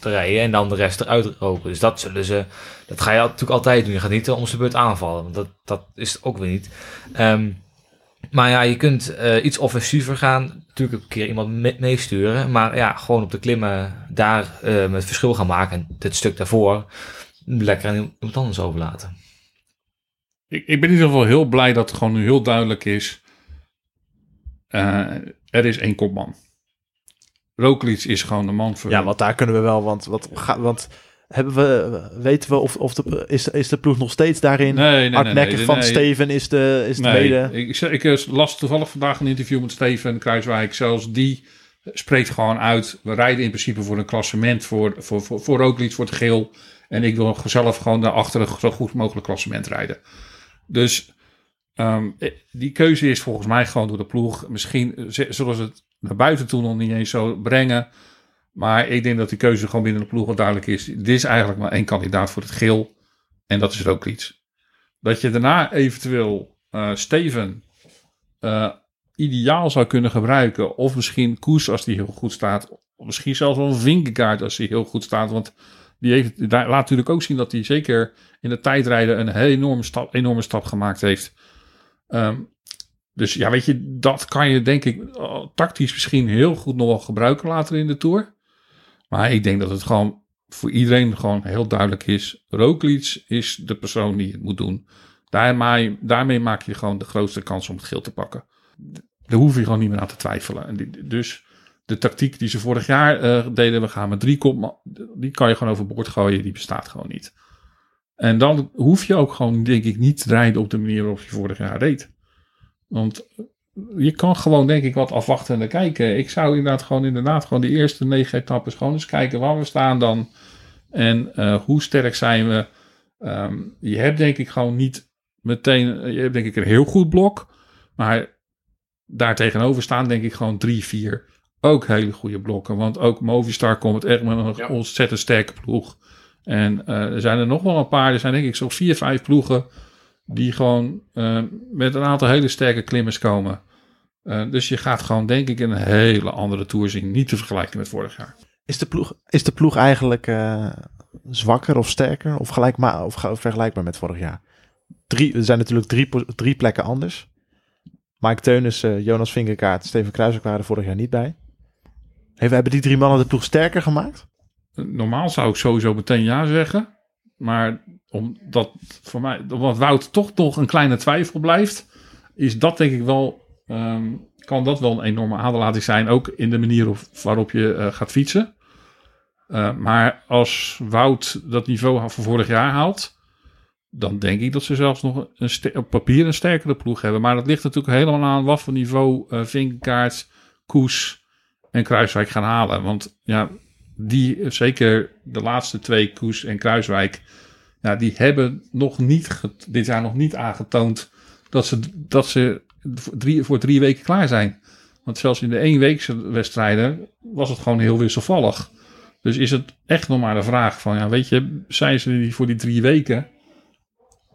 te rijden en dan de rest eruit roken. Dus dat zullen ze, dat ga je natuurlijk altijd doen. Je gaat niet om zijn beurt aanvallen, want dat, dat is het ook weer niet. Ehm, maar ja, je kunt eh, iets offensiever gaan. Natuurlijk een keer iemand me- meesturen. Maar ja, gewoon op de klimmen daar eh het verschil gaan maken. En dit stuk daarvoor lekker aan iemand anders overlaten. Ik, ik ben in ieder geval heel blij dat het gewoon nu heel duidelijk is. eh, er is één kopman. Roglic is gewoon de man voor. Ja, want daar kunnen we wel, want, wat, ga, want hebben we, weten we of, of de, is, is de ploeg nog steeds daarin? Nee, nee, nee, van nee. Steven is de, is de Nee, mede. ik, ik, ik las toevallig vandaag een interview met Steven Kruiswijk. Zelfs die spreekt gewoon uit. We rijden in principe voor een klassement voor, voor, voor, voor Roglic, voor het geel. En ik wil zelf gewoon daarachter een zo goed mogelijk klassement rijden. Dus ehm, eh, die keuze is volgens mij gewoon door de ploeg. Misschien zullen ze het naar buiten toe nog niet eens zo brengen. Maar ik denk dat die keuze gewoon binnen de ploeg wel duidelijk is. Dit is eigenlijk maar één kandidaat voor het geel. En dat is Roglic. Dat je daarna eventueel eh, Steven eh, ideaal zou kunnen gebruiken. Of misschien Koes als die heel goed staat. Of misschien zelfs wel een Vingegaard als die heel goed staat. Want die heeft, laat natuurlijk ook zien dat hij zeker in de tijdrijden een enorme stap, enorme stap gemaakt heeft. Ehm, dus ja, weet je, dat kan je denk ik eh, tactisch misschien heel goed nog wel gebruiken later in de Tour. Maar ik denk dat het gewoon voor iedereen gewoon heel duidelijk is. Roglic is de persoon die het moet doen. Daarmee, daarmee maak je gewoon de grootste kans om het geel te pakken. Daar hoef je gewoon niet meer aan te twijfelen. Dus de tactiek die ze vorig jaar eh, deden, we gaan met drie kop, die kan je gewoon overboord gooien. Die bestaat gewoon niet. En dan hoef je ook gewoon, denk ik, niet te rijden op de manier waarop je vorig jaar reed. Want je kan gewoon, denk ik, wat afwachtender kijken. Ik zou inderdaad gewoon, inderdaad, gewoon de eerste negen etappes gewoon eens kijken waar we staan dan. En eh, hoe sterk zijn we. Ehm, je hebt denk ik gewoon niet meteen, je hebt denk ik een heel goed blok. Maar daar tegenover staan denk ik gewoon drie, vier ook hele goede blokken. Want ook Movistar komt echt met een Ja. ontzettend sterke ploeg. En eh, er zijn er nog wel een paar. Er zijn denk ik zo'n vier, vijf ploegen die gewoon eh, met een aantal hele sterke klimmers komen. Eh, dus je gaat gewoon denk ik een hele andere Tour zien. Niet te vergelijken met vorig jaar. Is de ploeg, is de ploeg eigenlijk eh, zwakker of sterker of, gelijkma of vergelijkbaar met vorig jaar? Drie, er zijn natuurlijk drie, drie plekken anders. Mike Teunis, eh, Jonas Vingerkaart, Steven Kruijswijk waren er vorig jaar niet bij. Hebben die drie mannen de ploeg sterker gemaakt? Normaal zou ik sowieso meteen ja zeggen. Maar omdat voor mij, omdat Wout toch nog een kleine twijfel blijft. is dat denk ik wel, ehm, kan dat wel een enorme aderlating zijn. Ook in de manier of, waarop je eh, gaat fietsen. Eh, maar als Wout dat niveau van vorig jaar haalt, dan denk ik dat ze zelfs nog een op papier een sterkere ploeg hebben. Maar dat ligt natuurlijk helemaal aan wat voor niveau eh Vingegaard, Koes en Kruiswijk gaan halen. Want ja, die, zeker de laatste twee, Koes en Kruiswijk, ja, die hebben nog niet, dit jaar nog niet aangetoond dat ze, dat ze voor drie, voor drie weken klaar zijn. Want zelfs in de eenweekse wedstrijden was het gewoon heel wisselvallig. Dus is het echt nog maar de vraag van, ja, weet je, zijn ze voor die drie weken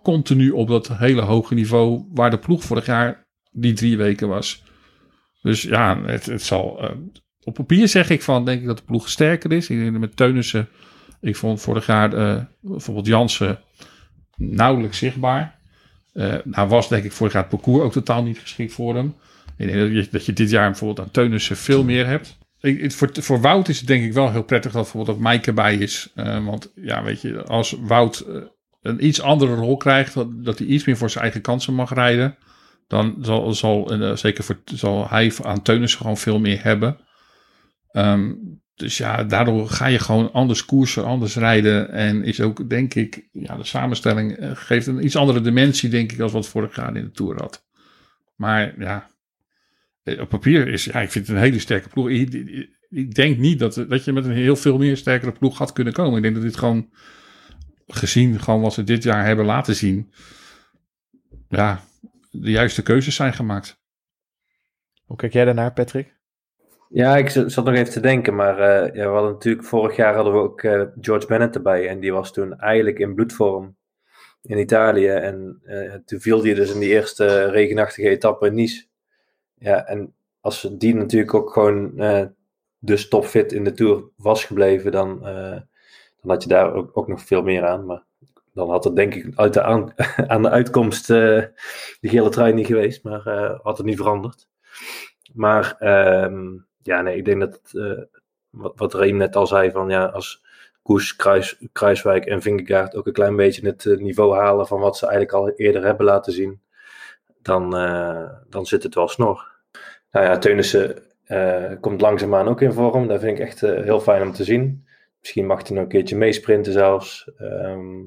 continu op dat hele hoge niveau waar de ploeg vorig jaar die drie weken was. Dus ja, het, het zal. eh, op papier zeg ik van, denk ik dat de ploeg sterker is. Ik denk met Teunissen, ik vond vorig jaar eh, bijvoorbeeld Jansen nauwelijks zichtbaar. Eh nou was denk ik vorig jaar het parcours ook totaal niet geschikt voor hem. Ik denk dat je, dit jaar bijvoorbeeld aan Teunissen veel meer hebt. Ik, voor, voor Wout is het denk ik wel heel prettig dat bijvoorbeeld ook Maaike bij is. Eh, want ja, weet je, als Wout een iets andere rol krijgt, dat, hij iets meer voor zijn eigen kansen mag rijden, dan zal, zal zeker voor, zal hij aan Teunissen gewoon veel meer hebben. Ehm, dus ja, daardoor ga je gewoon anders koersen, anders rijden. En is ook, denk ik, ja, de samenstelling eh, geeft een iets andere dimensie, denk ik, als wat vorig jaar in de Tour had. Maar ja, eh, op papier is, ja, ik vind het een hele sterke ploeg. Ik, denk niet dat, dat je met een heel veel meer sterkere ploeg had kunnen komen. Ik denk dat dit gewoon, gezien gewoon wat ze dit jaar hebben laten zien, ja, de juiste keuzes zijn gemaakt. Hoe kijk jij daarnaar, Patrick? Ja, ik zat nog even te denken, maar eh, ja, we hadden natuurlijk vorig jaar hadden we ook eh, George Bennett erbij en die was toen eigenlijk in bloedvorm in Italië en eh, toen viel hij dus in die eerste regenachtige etappe in Nice. Ja, en als die natuurlijk ook gewoon dus topfit in de Tour was gebleven, dan, dan had je daar ook, ook nog veel meer aan. Maar dan had het denk ik uit de aan, <laughs> aan de uitkomst de gele trui niet geweest, maar had het niet veranderd. Maar ehm, ja, nee, ik denk dat eh, wat, wat Reem net al zei, van ja, als Koes, Kruis, Kruiswijk en Vingegaard ook een klein beetje het eh, niveau halen van wat ze eigenlijk al eerder hebben laten zien, dan, eh, dan zit het wel snor. Nou ja, Teunissen eh, komt langzaamaan ook in vorm. Dat vind ik echt heel fijn om te zien. Misschien mag hij nog een keertje meesprinten zelfs. Ehm,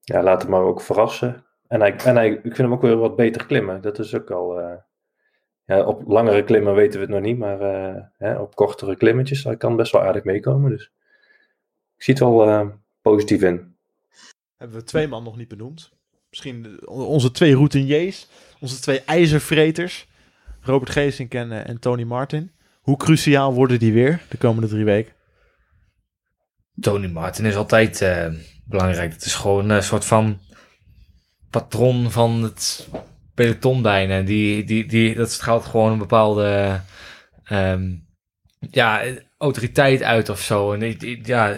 ja, laat hem maar ook verrassen. En, hij, en hij, ik vind hem ook weer wat beter klimmen. Dat is ook al... ja, op langere klimmen weten we het nog niet, maar eh, hè, op kortere klimmetjes kan best wel aardig meekomen. Dus ik zie het wel eh, positief in. Hebben we twee man nog niet benoemd. Misschien onze twee routiniers, onze twee ijzervreters, Robert Geesink en, eh, en Tony Martin. Hoe cruciaal worden die weer de komende drie weken? Tony Martin is altijd eh, belangrijk. Het is gewoon een soort van patron van het peloton bijna. Die, die, die, dat straalt gewoon een bepaalde ehm, ja, autoriteit uit of zo. En ja,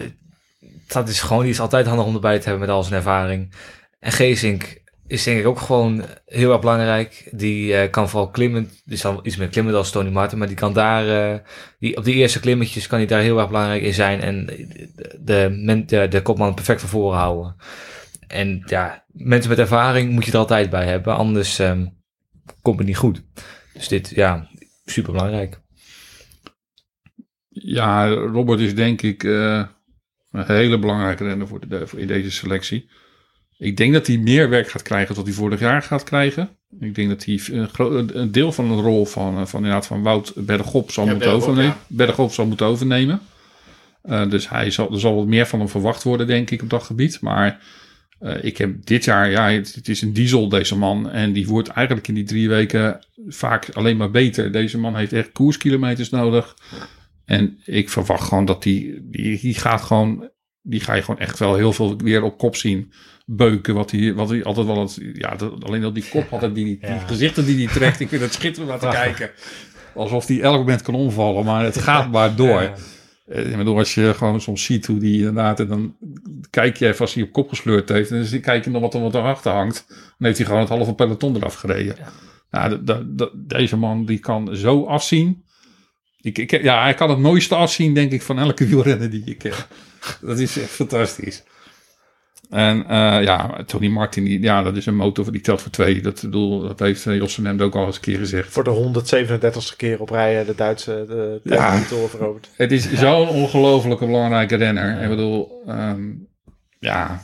dat is gewoon, die is altijd handig om erbij te hebben met al zijn ervaring. En Geesink is denk ik ook gewoon heel erg belangrijk. Die eh, kan vooral klimmen. Die al iets meer klimmen als Tony Martin. Maar die kan daar, eh, die, op die eerste klimmetjes kan hij daar heel erg belangrijk in zijn. En de, de, de, de kopman perfect van voren houden. En ja, mensen met ervaring moet je er altijd bij hebben. Anders ehm, komt het niet goed. Dus dit, ja, super belangrijk. Ja, Robert is denk ik eh, een hele belangrijke renner voor, de, voor in deze selectie. Ik denk dat hij meer werk gaat krijgen dan hij vorig jaar gaat krijgen. Ik denk dat hij een, gro- een- deel van de rol van, eh, van, inderdaad, van Wout Bergop zal, Ja, moeten, Bergop, overnemen, ja. Bergop zal moeten overnemen. Eh, dus hij zal, er zal wat meer van hem verwacht worden, denk ik, op dat gebied. Maar eh, ik heb dit jaar, ja, het, het is een diesel, deze man. En die wordt eigenlijk in die drie weken vaak alleen maar beter. Deze man heeft echt koerskilometers nodig. En ik verwacht gewoon dat die, die, die gaat gewoon, die ga je gewoon echt wel heel veel weer op kop zien beuken. Wat hij, wat hij altijd wel, het, ja, dat- alleen dat die kop altijd, die, die Ja. gezichten die hij trekt. Ik vind het schitterend om te <laughs> kijken. Alsof hij elk moment kan omvallen, maar het gaat <laughs> maar door. Ja. Eh, Ik bedoel, als je gewoon soms ziet hoe die inderdaad, en dan kijk je even als hij op kop gesleurd heeft, en dan kijk je nog wat er wat erachter hangt, dan heeft hij gewoon het halve peloton eraf gereden. Nou, de- de- de- deze man die kan zo afzien. Ik, ik, ja, hij kan het mooiste afzien, denk ik, van elke wielrenner die ik ken. <laughs> Dat is echt fantastisch. En eh, ja, Tony Martin, die, ja, dat is een motor die telt voor twee. Dat, bedoel, dat heeft uh, Josse Nemd ook al eens een keer gezegd. Voor de 137ste keer op rij eh, de Duitse de Ja. titel veroverd. Het is zo'n ongelofelijke belangrijke renner. Ik bedoel, ehm, ja,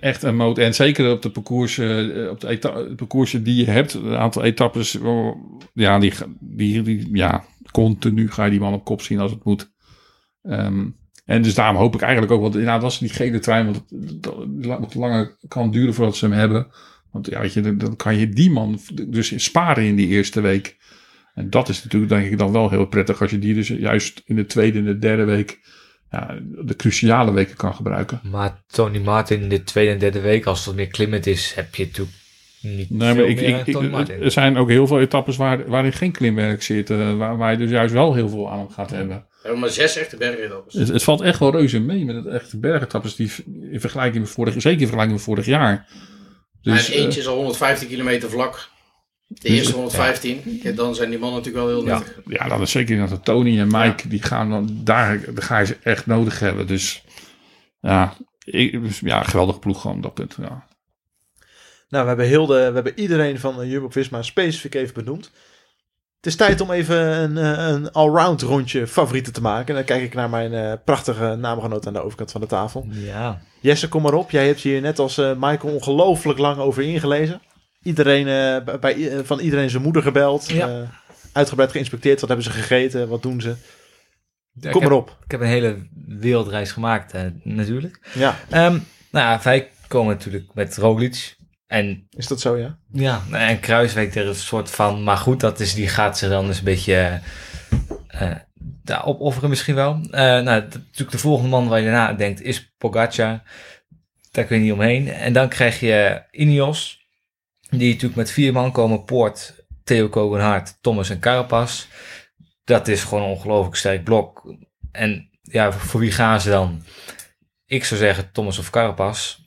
echt een motor. En zeker op de parcours, eh, op de eta- het parcours die je hebt, een aantal etappes, ja, die, die, die, ja, continu ga je die man op kop zien als het moet. Ehm, en dus daarom hoop ik eigenlijk ook, want inderdaad was die gele trein, want het, dat wat langer kan duren voordat ze hem hebben. Want ja, weet je, dan, kan je die man dus sparen in die eerste week. En dat is natuurlijk denk ik dan wel heel prettig als je die dus juist in de tweede en de derde week, ja, de cruciale weken kan gebruiken. Maar Tony Martin in de tweede en derde week, als het meer klimmend is, heb je natuurlijk niet Nee, maar ik, er zijn ook heel veel etappes waar, waarin geen klimwerk zit, eh, waar, waar je dus juist wel heel veel aan gaat hebben. We hebben maar zes echte bergetappes. Het, het valt echt wel reuze mee met het echte bergetappes die in vergelijking met vorig, zeker in vergelijking met vorig jaar. Dus, en eentje is al 150 kilometer vlak. De Dus, eerste 115. Ja, dan zijn die mannen natuurlijk wel heel Ja, nuttig. ja, dat is zeker dat de Tony en Mike, die gaan dan, daar, daar ga je ze echt nodig hebben. Dus ja, ik, ja geweldige ploeg gewoon op dat punt. Ja. Nou, we hebben, heel de, we hebben iedereen van Jumbo-Visma specifiek even benoemd. Het is tijd om even een, eh, een allround rondje favorieten te maken. En dan kijk ik naar mijn eh, prachtige naamgenoot aan de overkant van de tafel. Ja. Jesse, kom maar op. Jij hebt hier net als eh, Michael ongelooflijk lang over ingelezen. Iedereen, bij, van iedereen zijn moeder gebeld. Ja. uitgebreid geïnspecteerd. Wat hebben ze gegeten? Wat doen ze? Ja, Kom maar heb- op. Ik heb een hele wereldreis gemaakt, natuurlijk. Ja, Ehm, nou ja, wij komen natuurlijk met Roglic. En is dat zo, ja? ja, en Kruiswijk er een soort van... Maar goed, dat is, die gaat zich dan eens een beetje eh, eh, daar opofferen misschien wel. Eh, nou, natuurlijk de volgende man waar je daarna aan denkt is Pogacar. Daar kun je niet omheen. En dan krijg je Ineos. Die natuurlijk met vier man komen. Poort, Theo Kogenhart, Thomas en Carapaz. Dat is gewoon een ongelooflijk sterk blok. En ja, voor, voor wie gaan ze dan? Ik zou zeggen Thomas of Carapaz.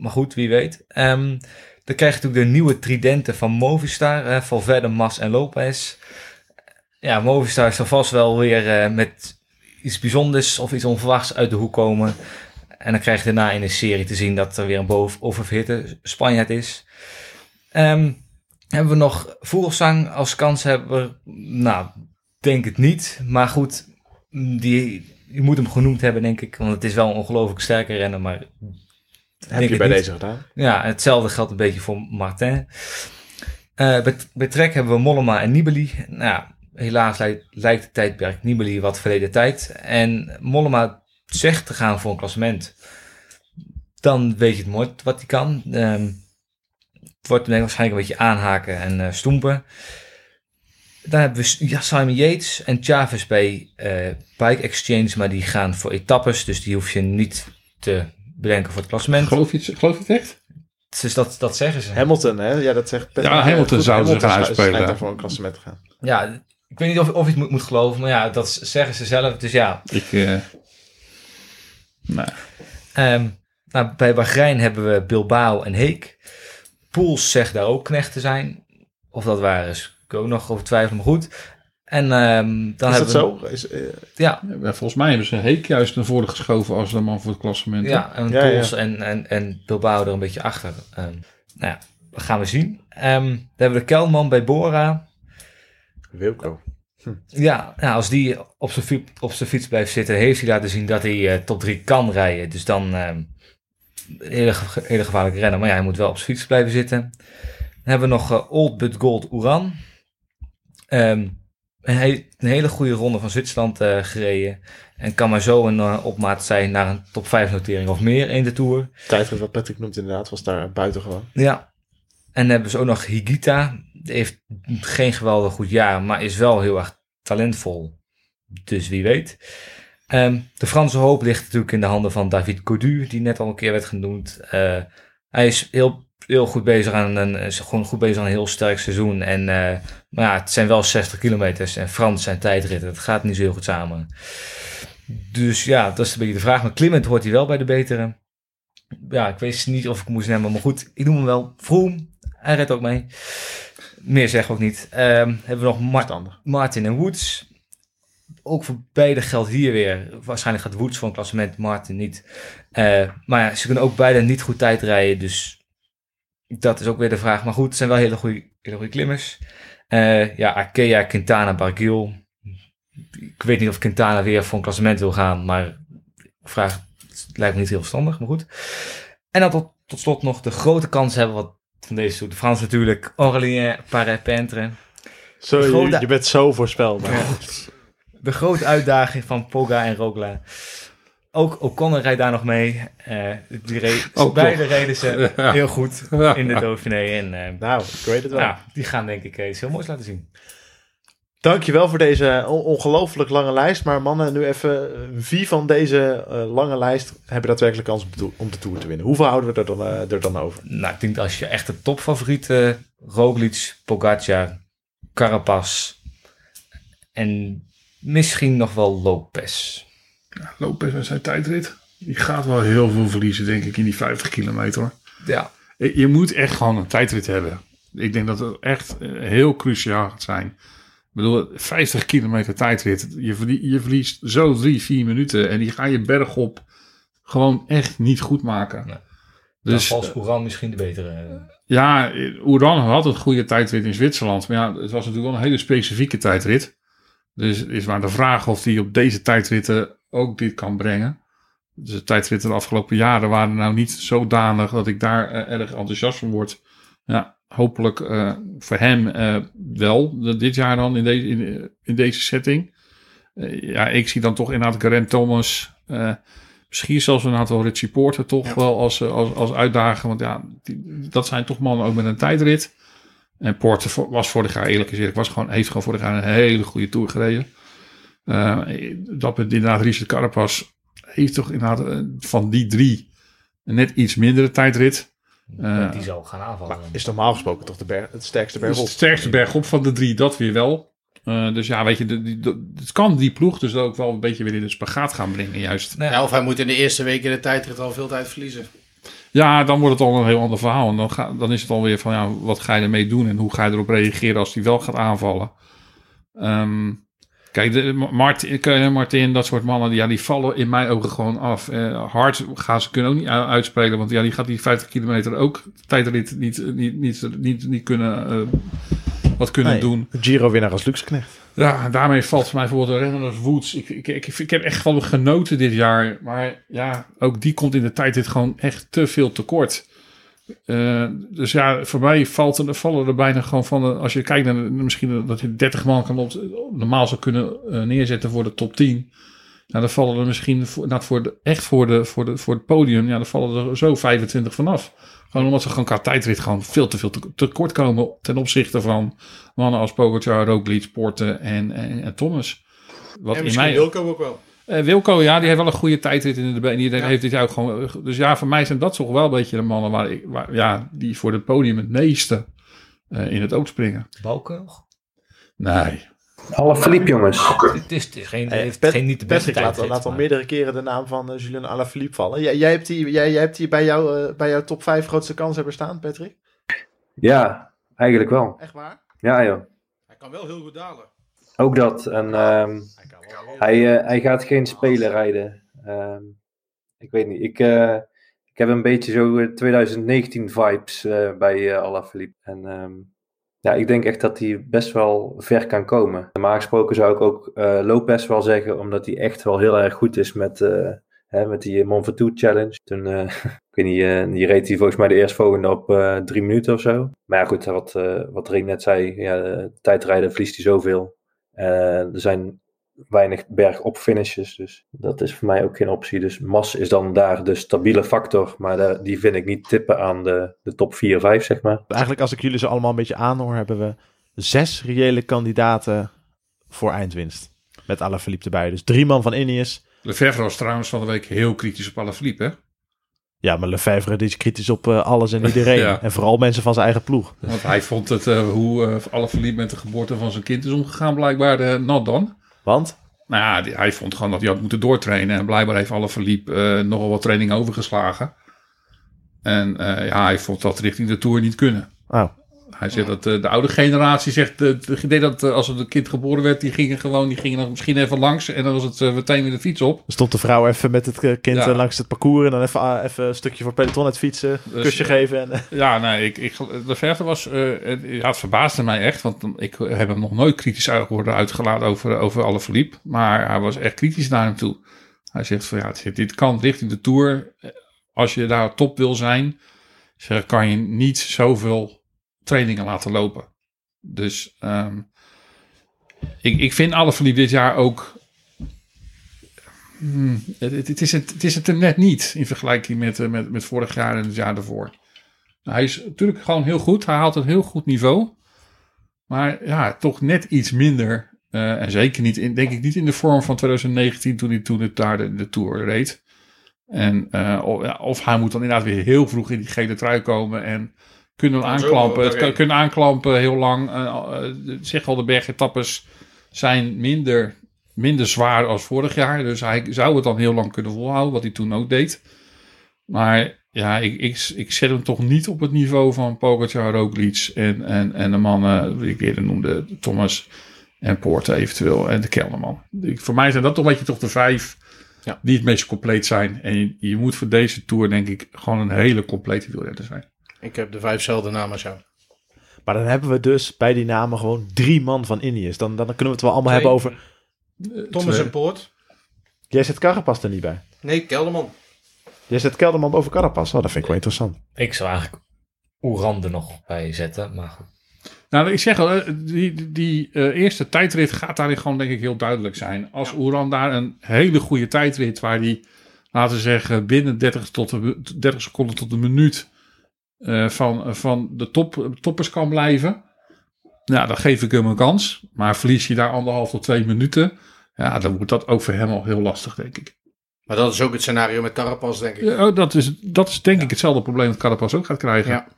Maar goed, wie weet. Ehm, dan krijg je natuurlijk de nieuwe tridenten van Movistar. eh, Valverde, Mas en Lopez. Ja, Movistar zal vast wel weer eh, met iets bijzonders of iets onverwachts uit de hoek komen. En dan krijg je daarna in de serie te zien dat er weer een boven oververhitte Spanjaard is. Ehm, hebben we nog Vogelsang als kanshebber? Nou, denk het niet. Maar goed, die, je moet hem genoemd hebben, denk ik. Want het is wel een ongelooflijk sterke renner, maar... Heb je bij niet. deze gedaan? Ja, hetzelfde geldt een beetje voor Martin. Eh bij, bij Trek hebben we Mollema en Nibali. Nou, ja, helaas lijkt, lijkt het tijdperk Nibali wat verleden tijd. En Mollema zegt te gaan voor een klassement. Dan weet je het mooi wat hij kan. Ehm, het wordt denk ik waarschijnlijk een beetje aanhaken en eh, stoempen. Dan hebben we ja, Simon Yates en Chavez bij eh, Bike Exchange, maar die gaan voor etappes. Dus die hoef je niet te bedenken voor het klassement. Geloof, je het, geloof je het echt? Dus dat, dat zeggen ze. Hamilton, hè? Ja, dat zegt Ja, Hamilton zou ze gaan uitspelen. voor een klassement gaan. Ja, ik weet niet of, of je het moet, moet geloven, maar ja, dat zeggen ze zelf. Dus ja, Ik, eh, nou, Ehm, nou, bij Bahrein hebben we Bilbao en Heek. Poels zegt daar ook knecht te zijn. Of dat waar is, ik ook nog over twijfelen, maar goed. En ehm, dan is dat hebben zo? we... Is, eh, Ja, ja, volgens mij hebben ze Heek juist naar voren geschoven als de man voor het klassement. ja, en Ja, En, en, en Bilbao er een beetje achter. Ehm, nou ja, dat gaan we zien. Ehm, dan hebben we de Kelman bij Bora. Wilco. Ja, nou, als die op zijn, fiets, op zijn fiets blijft zitten, heeft hij laten zien dat hij eh, top 3 kan rijden. Dus dan ehm, een hele, hele gevaarlijke renner. Maar ja, hij moet wel op zijn fiets blijven zitten. Dan hebben we nog eh, Old But Gold Uran. Ehm, een, he- een hele goede ronde van Zwitserland eh, gereden. En kan maar zo een eh, opmaat zijn naar een top 5 notering of meer in de Tour. Tijdrit wat Patrick noemt inderdaad, was daar buiten gewoon. Ja. En hebben ze ook nog Higita. Die heeft geen geweldig goed jaar, maar is wel heel erg talentvol. Dus wie weet. Ehm, de Franse hoop ligt natuurlijk in de handen van David Codu, die net al een keer werd genoemd. Eh, hij is heel, heel goed bezig aan een, is gewoon goed bezig aan een heel sterk seizoen. En, eh, maar ja, het zijn wel 60 kilometers en Frans zijn tijdritten. Het gaat niet zo heel goed samen. Dus ja, dat is een beetje de vraag. Maar Clement hoort hij wel bij de betere. Ja, ik weet niet of ik hem moest nemen, maar goed, ik noem hem wel Vroom. Hij redt ook mee. Meer zeg ik ook niet. Ehm, hebben we nog Mar-. Martin en Woods. ook voor beide geldt hier weer. Waarschijnlijk gaat Woods voor een klassement, Martin niet. Eh, maar ja, ze kunnen ook beide niet goed tijd rijden. Dus dat is ook weer de vraag. Maar goed, het zijn wel hele goede, hele goede klimmers. Eh, ja, Arkea, Quintana, Barguil. Ik weet niet of Quintana weer voor een klassement wil gaan. Maar ik vraag, het lijkt me niet heel verstandig, maar goed. En dan tot, tot slot nog de grote kans hebben wat van deze Tour de France natuurlijk. Aurélien Paré-Pentre. Zo, je, bent zo voorspelbaar. Ja. De grote uitdaging van Poga en Rogla. Ook O'Connor rijdt daar nog mee. Eh, die reed, Ook beide reden ze <laughs> Ja. heel goed Ja. in de Dauphiné. En eh, Nou, ik weet het wel. die gaan denk ik eh, iets heel moois laten zien. Dankjewel voor deze on- ongelooflijk lange lijst. Maar mannen, nu even. Wie van deze lange lijst hebben daadwerkelijk kans om de Tour- te winnen? Hoeveel houden we er dan, er dan over? Nou, ik denk dat als je echt de topfavorieten... Roglic, Pogacar, Carapaz en misschien nog wel Lopez. Lopez met zijn tijdrit. Die gaat wel heel veel verliezen, denk ik, in die 50 kilometer. Ja, Je moet echt gewoon een tijdrit hebben. Ik denk dat het echt eh, heel cruciaal gaat zijn. Ik bedoel, 50 kilometer tijdrit. Je, verlie- je verliest zo drie, vier minuten. En die ga je bergop gewoon echt niet goed maken. Nee. Dus dus, vals Oeran misschien de betere. ja, Oeran had een goede tijdrit in Zwitserland. Maar ja, het was natuurlijk wel een hele specifieke tijdrit. Dus is maar de vraag of hij op deze tijdritten ook dit kan brengen. Dus de tijdritten de afgelopen jaren waren nou niet zodanig dat ik daar eh, erg enthousiast van word. Ja, hopelijk eh, voor hem eh, wel. Dit jaar dan in, deze in, in deze setting. Ja, ik zie dan toch inderdaad Garen Thomas. misschien zelfs een aantal Richie Porter toch wel als, als, als uitdager. Want ja, die- dat zijn toch mannen ook met een tijdrit. En Porter was vorig jaar, eerlijk gezegd, was gewoon, heeft gewoon vorig jaar een hele goede tour gereden. Eh, dat met inderdaad Richard Carapaz heeft toch inderdaad eh, van die drie een net iets mindere tijdrit. Eh, die zal gaan aanvallen. Is normaal gesproken toch de berg, het sterkste dat is berg het sterkste bergop van de drie, dat weer wel. Eh, dus ja, weet je, de- die- de- het kan die ploeg dus ook wel een beetje weer in de spagaat gaan brengen, juist. Nou Ja, of hij moet in de eerste week in de tijdrit al veel tijd verliezen. Ja, dan wordt het al een heel ander verhaal. En dan, ga, dan is het alweer van, ja, wat ga je ermee doen en hoe ga je erop reageren als hij wel gaat aanvallen? Ehm, kijk, de, Martin, Martin, dat soort mannen, ja, die vallen in mijn ogen gewoon af. Eh, hard gaan ze kunnen ook niet uitspelen, want ja, die gaat die 50 kilometer ook tijdrit niet, niet, niet, niet, niet kunnen, eh, wat kunnen Nee, doen. Giro-winnaar als Luxknecht. Ja, daarmee valt voor mij bijvoorbeeld een renner als Woods. Ik, ik, ik, ik heb echt van genoten dit jaar. Maar ja, ook die komt in de tijd dit gewoon echt te veel tekort. Eh, dus ja, voor mij valt er, vallen er bijna gewoon van... als je kijkt naar misschien dat je 30 man kan op, normaal zou kunnen eh, neerzetten voor de top 10. Nou, dan vallen er misschien voor, nou, voor de, echt voor, de, voor, de, voor het podium... Ja, dan vallen er zo 25 vanaf. Gewoon omdat ze gewoon qua tijdrit gewoon veel te veel te- tekort komen... ten opzichte van mannen als Pogacar, Roglic, Porte en, en, en Thomas. Wat en in mij, ook wel. Eh, Wilco, ja, die heeft wel een goede tijdrit in de been. Die Ja. heeft dit jaar ook gewoon. Dus ja, voor mij zijn dat toch wel een beetje de mannen waar ik, waar, ja, die voor het podium het meeste eh, in het oog springen. Balken nog? Nee. Alle Philippe, jongens. Het is, het is geen, Hey, heeft Pet- geen niet de beste Patrick laat, tijd. laat al meerdere keren de naam van eh, Julien Alaphilippe vallen. Jij, jij hebt die, jij, jij hebt die bij, jou, bij jouw top 5 grootste kans hebben staan, Patrick? Ja, eigenlijk wel. Echt waar? Ja, joh. Hij kan wel heel goed dalen. Ook dat. En ehm, Hij eh, hij gaat geen spelen rijden. Ehm, ik weet niet. Ik, eh, ik heb een beetje zo eh, 2019 vibes eh, bij eh Alaphilippe. En ehm, ja, ik denk echt dat hij best wel ver kan komen. Normaal gesproken zou ik ook Lopez wel zeggen, omdat hij echt wel heel erg goed is met, hè, met die Mont Challenge. Toen, <laughs> ik weet niet, die reed hij volgens mij de eerstvolgende op drie minuten of zo. Maar ja, goed, wat, wat Ring net zei, ja, tijdrijden verliest hij zoveel. Er zijn weinig bergop finishes, dus dat is voor mij ook geen optie. Dus Mas is dan daar de stabiele factor, maar daar- die vind ik niet tippen aan de, de top 4, 5, zeg maar. Eigenlijk als ik jullie zo allemaal een beetje aanhoor, hebben we zes reële kandidaten voor eindwinst. Met Alaphilippe erbij. Dus drie man van Ineos. Lefevre was trouwens van de week heel kritisch op Alaphilippe, hè? Ja, maar Lefevre die is kritisch op eh, alles en iedereen. <laughs> Ja. En vooral mensen van zijn eigen ploeg. Want hij vond het, eh, hoe eh Alaphilippe met de geboorte van zijn kind is omgegaan, blijkbaar eh not dan. Want? Nou ja, die- hij vond gewoon dat hij had moeten doortrainen. En blijkbaar heeft Alaphilippe eh nogal wat training overgeslagen. En eh, ja, hij vond dat richting de Tour niet kunnen. Oh, Hij zegt dat eh, de oude generatie zegt, eh, de, deed dat eh, als er een kind geboren werd, die gingen gewoon, die gingen misschien even langs en dan was het meteen weer de fiets op. Stond de vrouw even met het kind Ja. langs het parcours en dan even, ah, even een stukje voor peloton uit fietsen, Dus, kusje geven. En, Ja, nee, ik, ik, de verte was, eh, het, ja, het verbaasde mij echt, want ik heb hem nog nooit kritisch worden uitgelaten over, over alle verliep, maar hij was echt kritisch naar hem toe. Hij zegt van ja, het- dit kan richting de Tour. Als je daar top wil zijn, zeg, kan je niet zoveel trainingen laten lopen. Dus ehm, ik, ik vind alle verliep dit jaar ook. Hmm, het, het, is het, het is het er net niet in vergelijking met, eh, met, met vorig jaar en het jaar daarvoor. Nou, hij is natuurlijk gewoon heel goed. Hij haalt een heel goed niveau. Maar ja, toch net iets minder. eh, en zeker niet, in, denk ik, niet in de vorm van 2019 toen hij toen het daar de, de Tour reed. En eh, of, of hij moet dan inderdaad weer heel vroeg in die gele trui komen en kunnen aanklampen. Het kan, kunnen aanklampen heel lang. Eh, eh, zeg al, de bergetappes zijn minder, minder zwaar als vorig jaar. Dus hij zou het dan heel lang kunnen volhouden, wat hij toen ook deed. Maar ja, ik, ik, ik zet hem toch niet op het niveau van Pogacar, Roglic en, en, en de mannen die ik eerder noemde, Thomas en Poorten eventueel en de Kelderman. Ik, voor mij zijn dat toch een beetje toch de vijf Ja. die het meest compleet zijn. En je, je moet voor deze Tour denk ik gewoon een hele complete wielrenner zijn. Ik heb de vijfzelfde namen als jou. maar dan hebben we dus bij die namen gewoon drie man van Ineos. Dan, dan kunnen we het wel allemaal Twee. hebben over... Thomas Twee. en Poort. Jij zet Carapaz er niet bij. Nee, Kelderman. Jij zet Kelderman boven Carapaz. Oh, dat vind ik wel interessant. Ik zou eigenlijk Oeran er nog bij zetten. Maar goed. Nou, ik zeg al, eh, die, die, eh, eerste tijdrit gaat daarin gewoon denk ik heel duidelijk zijn. Als Oeran daar een hele goede tijdrit waar hij, laten we zeggen, binnen 30, tot de, 30 seconden tot een minuut eh, van, van de top, toppers kan blijven. Nou, dan geef ik hem een kans. Maar verlies je daar anderhalf tot twee minuten, ja, dan wordt dat ook voor hem al heel lastig, denk ik. Maar dat is ook het scenario met Carapaz, denk ik. Ja, oh, dat, is, dat is denk ik hetzelfde probleem dat Carapaz ook gaat krijgen. Ja.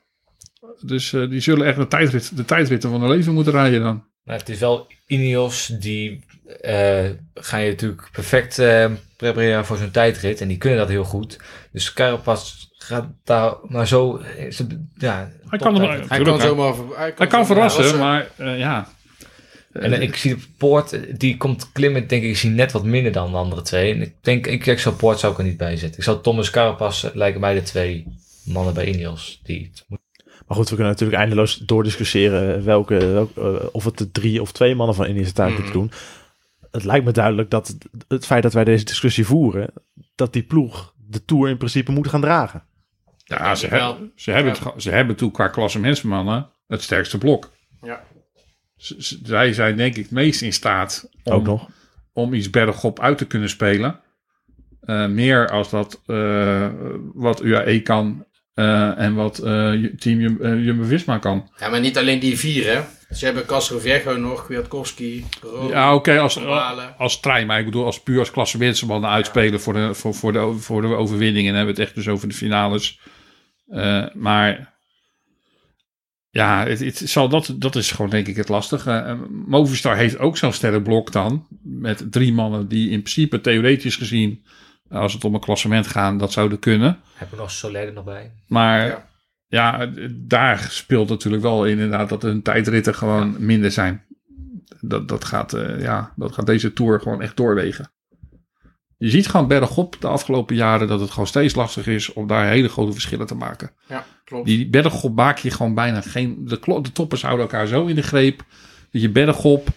Dus eh, die zullen echt de, tijdrit, de tijdritten van hun leven moeten rijden dan. Maar het is wel Ineos, die eh ga je natuurlijk perfect eh, prepareren voor zo'n tijdrit. En die kunnen dat heel goed. Dus Carapaz gaat daar maar zo... eh, ze- Ja, Hij kan, er. Hij kan hij- zomaar... Hij Hij kan verrassen, maar eh, ja. En eh, ik zie de Poort, die komt klimmen, denk ik, ik zie net wat minder dan de andere twee. En ik denk, ik, ik zou Poort zou ik er niet bij zetten. Ik zou Thomas Carapaz eh, lijken mij de twee mannen bij Ineos. Die het moeten- Maar goed, we kunnen natuurlijk eindeloos doordiscussiëren welke, welke, of het de drie of twee mannen van Ineos taak moeten doen. Het lijkt me duidelijk dat het, het feit dat wij deze discussie voeren, dat die ploeg de Tour in principe moet gaan dragen. Ja, ze, hebben, ze, hebben het, ze hebben toen qua klassementsmannen het sterkste blok. Ja. Z- zij zijn denk ik het meest in staat om, Ook nog. om iets bergop uit te kunnen spelen. Eh, meer als dat eh, wat UAE kan eh, en wat eh, team Jum- Jumbo-Visma kan. Ja, maar niet alleen die vier, hè. Ze hebben Castro Viejo nog, Kwiatkowski, Ja, oké, als, als trein, maar ik bedoel als puur als klassementsmannen uitspelen voor, de, voor, voor, de, voor de overwinning. En dan hebben we het echt dus over de finales. Eh, maar ja, het, het zal, dat, dat is gewoon denk ik het lastige. Eh, Movistar heeft ook zo'n sterrenblok dan. Met drie mannen die in principe theoretisch gezien, als het om een klassement gaan, dat zouden kunnen. Heb je nog Soler er nog bij? Maar Ja. ja, daar speelt natuurlijk wel in inderdaad dat hun tijdritten gewoon minder zijn. Dat, dat, gaat, eh, ja, dat gaat deze Tour gewoon echt doorwegen. Je ziet gewoon bergop de afgelopen jaren dat het gewoon steeds lastig is om daar hele grote verschillen te maken. Ja, klopt. Die bergop maak je gewoon bijna geen... De, de toppers houden elkaar zo in de greep. Dat je bergop...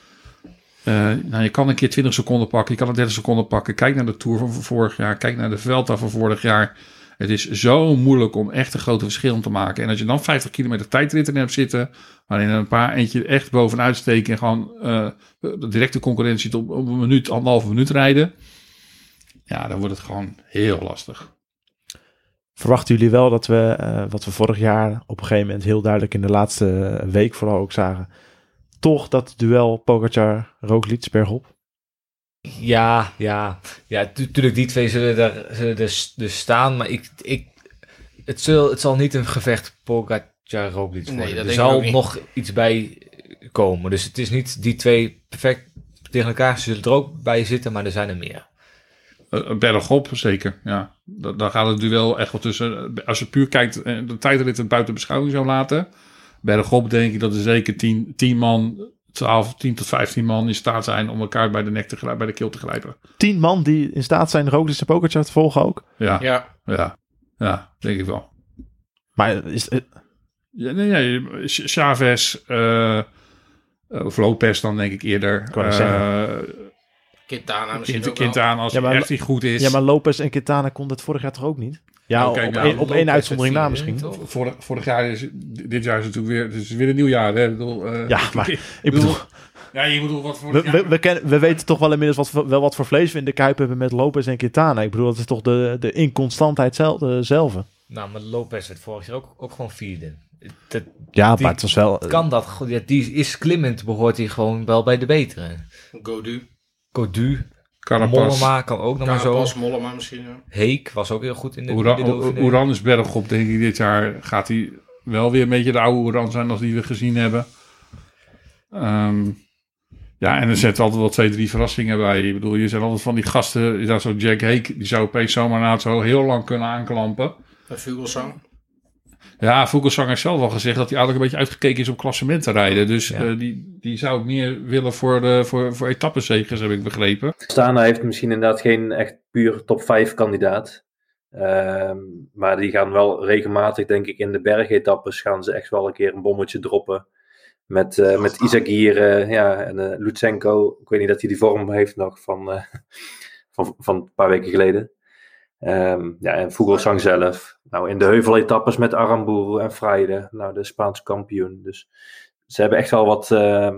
eh nou, je kan een keer 20 seconden pakken. Je kan een 30 seconden pakken. Kijk naar de Tour van vorig jaar. Kijk naar de Vuelta van vorig jaar. Het is zo moeilijk om echt een grote verschil te maken. En als je dan 50 kilometer tijdritten hebt zitten... waarin een paar eentje echt bovenuit steken... en gewoon eh, de directe concurrentie op, op een minuut, anderhalve minuut rijden... ja, dan wordt het gewoon heel lastig. Verwachten jullie wel dat we, eh, wat we vorig jaar op een gegeven moment heel duidelijk in de laatste week vooral ook zagen, toch dat duel Pogacar-Roglic bergop? Ja, ja. Ja, natuurlijk, die twee zullen daar zullen dus, dus staan. Maar ik, ik, het, zal, het zal niet een gevecht Pogacar Roglic worden. er zal nog iets bij komen. Dus het is niet die twee perfect tegen elkaar. Ze zullen er ook bij zitten, maar er zijn er meer. Uh, bergop, zeker. Ja. Da- Dan gaat het duel echt wel tussen. Als je puur kijkt, eh, de tijdrit buiten beschouwing zou laten. Bergop denk ik dat er zeker 10, 10 man, 12, 10 tot 15 man in staat zijn om elkaar bij de nek te grijpen, bij de keel te grijpen. Tien man die in staat zijn Roglic en Pogacar te volgen ook. Ja, ja, Ja, ja, denk ik wel. Maar is, eh, Ja, nee, nee, Chavez, eh, of Lopez dan denk ik eerder. Eh, Quintana misschien Quint-. Quintana als Ja, hij maar- echt goed is. ja, maar Lopez en Quintana kon het vorig jaar toch ook niet? Ja, op, nou, één- op één uitzondering na misschien. toch? Vorig, vorig jaar is, dit jaar is natuurlijk weer, het is weer een nieuw jaar. Hè? Ik bedoel, eh, Ja, maar ik bedoel, Ja, je bedoelt wat vorig we, jaar. we, we, kennen, we weten toch wel inmiddels wat, voor- wel wat voor vlees we in de kuip hebben met Lopez en Quintana. Ik bedoel, dat is toch de, de inconstantheid zelf, eh, zelf. Nou, maar Lopez werd vorig jaar ook, ook gewoon vierde. Dat, Ja, Die- maar het was wel... kan dat? die is klimmend, behoort hij gewoon wel bij de betere. Godu. Codu, Carapaz. Mollema kan ook nog maar zo. Carapaz, Mollema misschien. Ja. Heek was ook heel goed in de, Oeran, in de Dauphiné. Oeran is bergop, denk ik, dit jaar. Gaat hij wel weer een beetje de oude Oeran zijn als die we gezien hebben. Ehm, ja, en er zitten altijd wel twee, drie verrassingen bij. Ik bedoel, je zijn altijd van die gasten. Zo Jack Hake, die zou opeens zomaar na het zo heel lang kunnen aanklampen. En Vugelsang. Ja, Vogelsang heeft zelf al gezegd dat hij eigenlijk een beetje uitgekeken is op klassementen rijden. Dus Ja. eh, die, die zou meer willen voor, de, voor, voor etappenzegers, heb ik begrepen. Stana heeft misschien inderdaad geen echt puur top 5 kandidaat. Ehm, maar die gaan wel regelmatig, denk ik, in de bergetappes gaan ze echt wel een keer een bommetje droppen. Met, eh met Izagir eh, ja, en Lutsenko. Ik weet niet dat hij die vorm heeft nog van, <laughs> van, van een paar weken geleden. Ehm, ja, en Vogelsang zelf. Nou, in de heuveletappes met Aramburu en Freide. Nou, de Spaanse kampioen. Dus ze hebben echt wel wat ehm,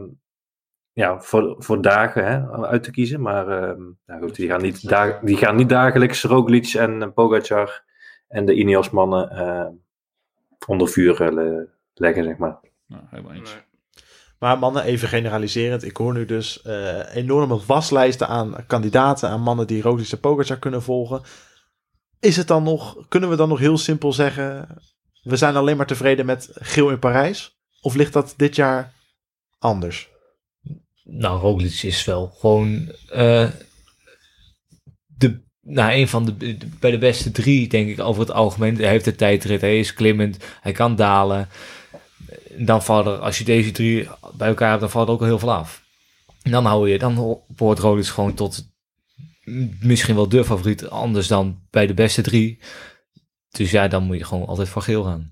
ja, voor, voor dagen hè, uit te kiezen. Maar ehm, nou goed, die, gaan niet die gaan niet dagelijks Roglic en Pogacar en de Ineos-mannen eh, onder vuur eh, le- leggen, zeg maar. Nou, helemaal eens. Nee. Maar mannen, even generaliserend. Ik hoor nu dus eh, enorme waslijsten aan kandidaten, aan mannen die Roglic en Pogacar kunnen volgen. Is het dan nog, kunnen we dan nog heel simpel zeggen, we zijn alleen maar tevreden met geel in Parijs? Of ligt dat dit jaar anders? Nou, Roglic is wel gewoon eh, de, nou, een van de, bij de beste drie, denk ik, over het algemeen. Hij heeft de tijdrit, hij is klimmend, hij kan dalen. En Dan valt er, als je deze drie bij elkaar hebt, dan valt er ook al heel veel af. En dan hou je, dan behoort Roglic gewoon tot misschien wel de favoriet, anders dan bij de beste drie. Dus ja, dan moet je gewoon altijd voor geel gaan.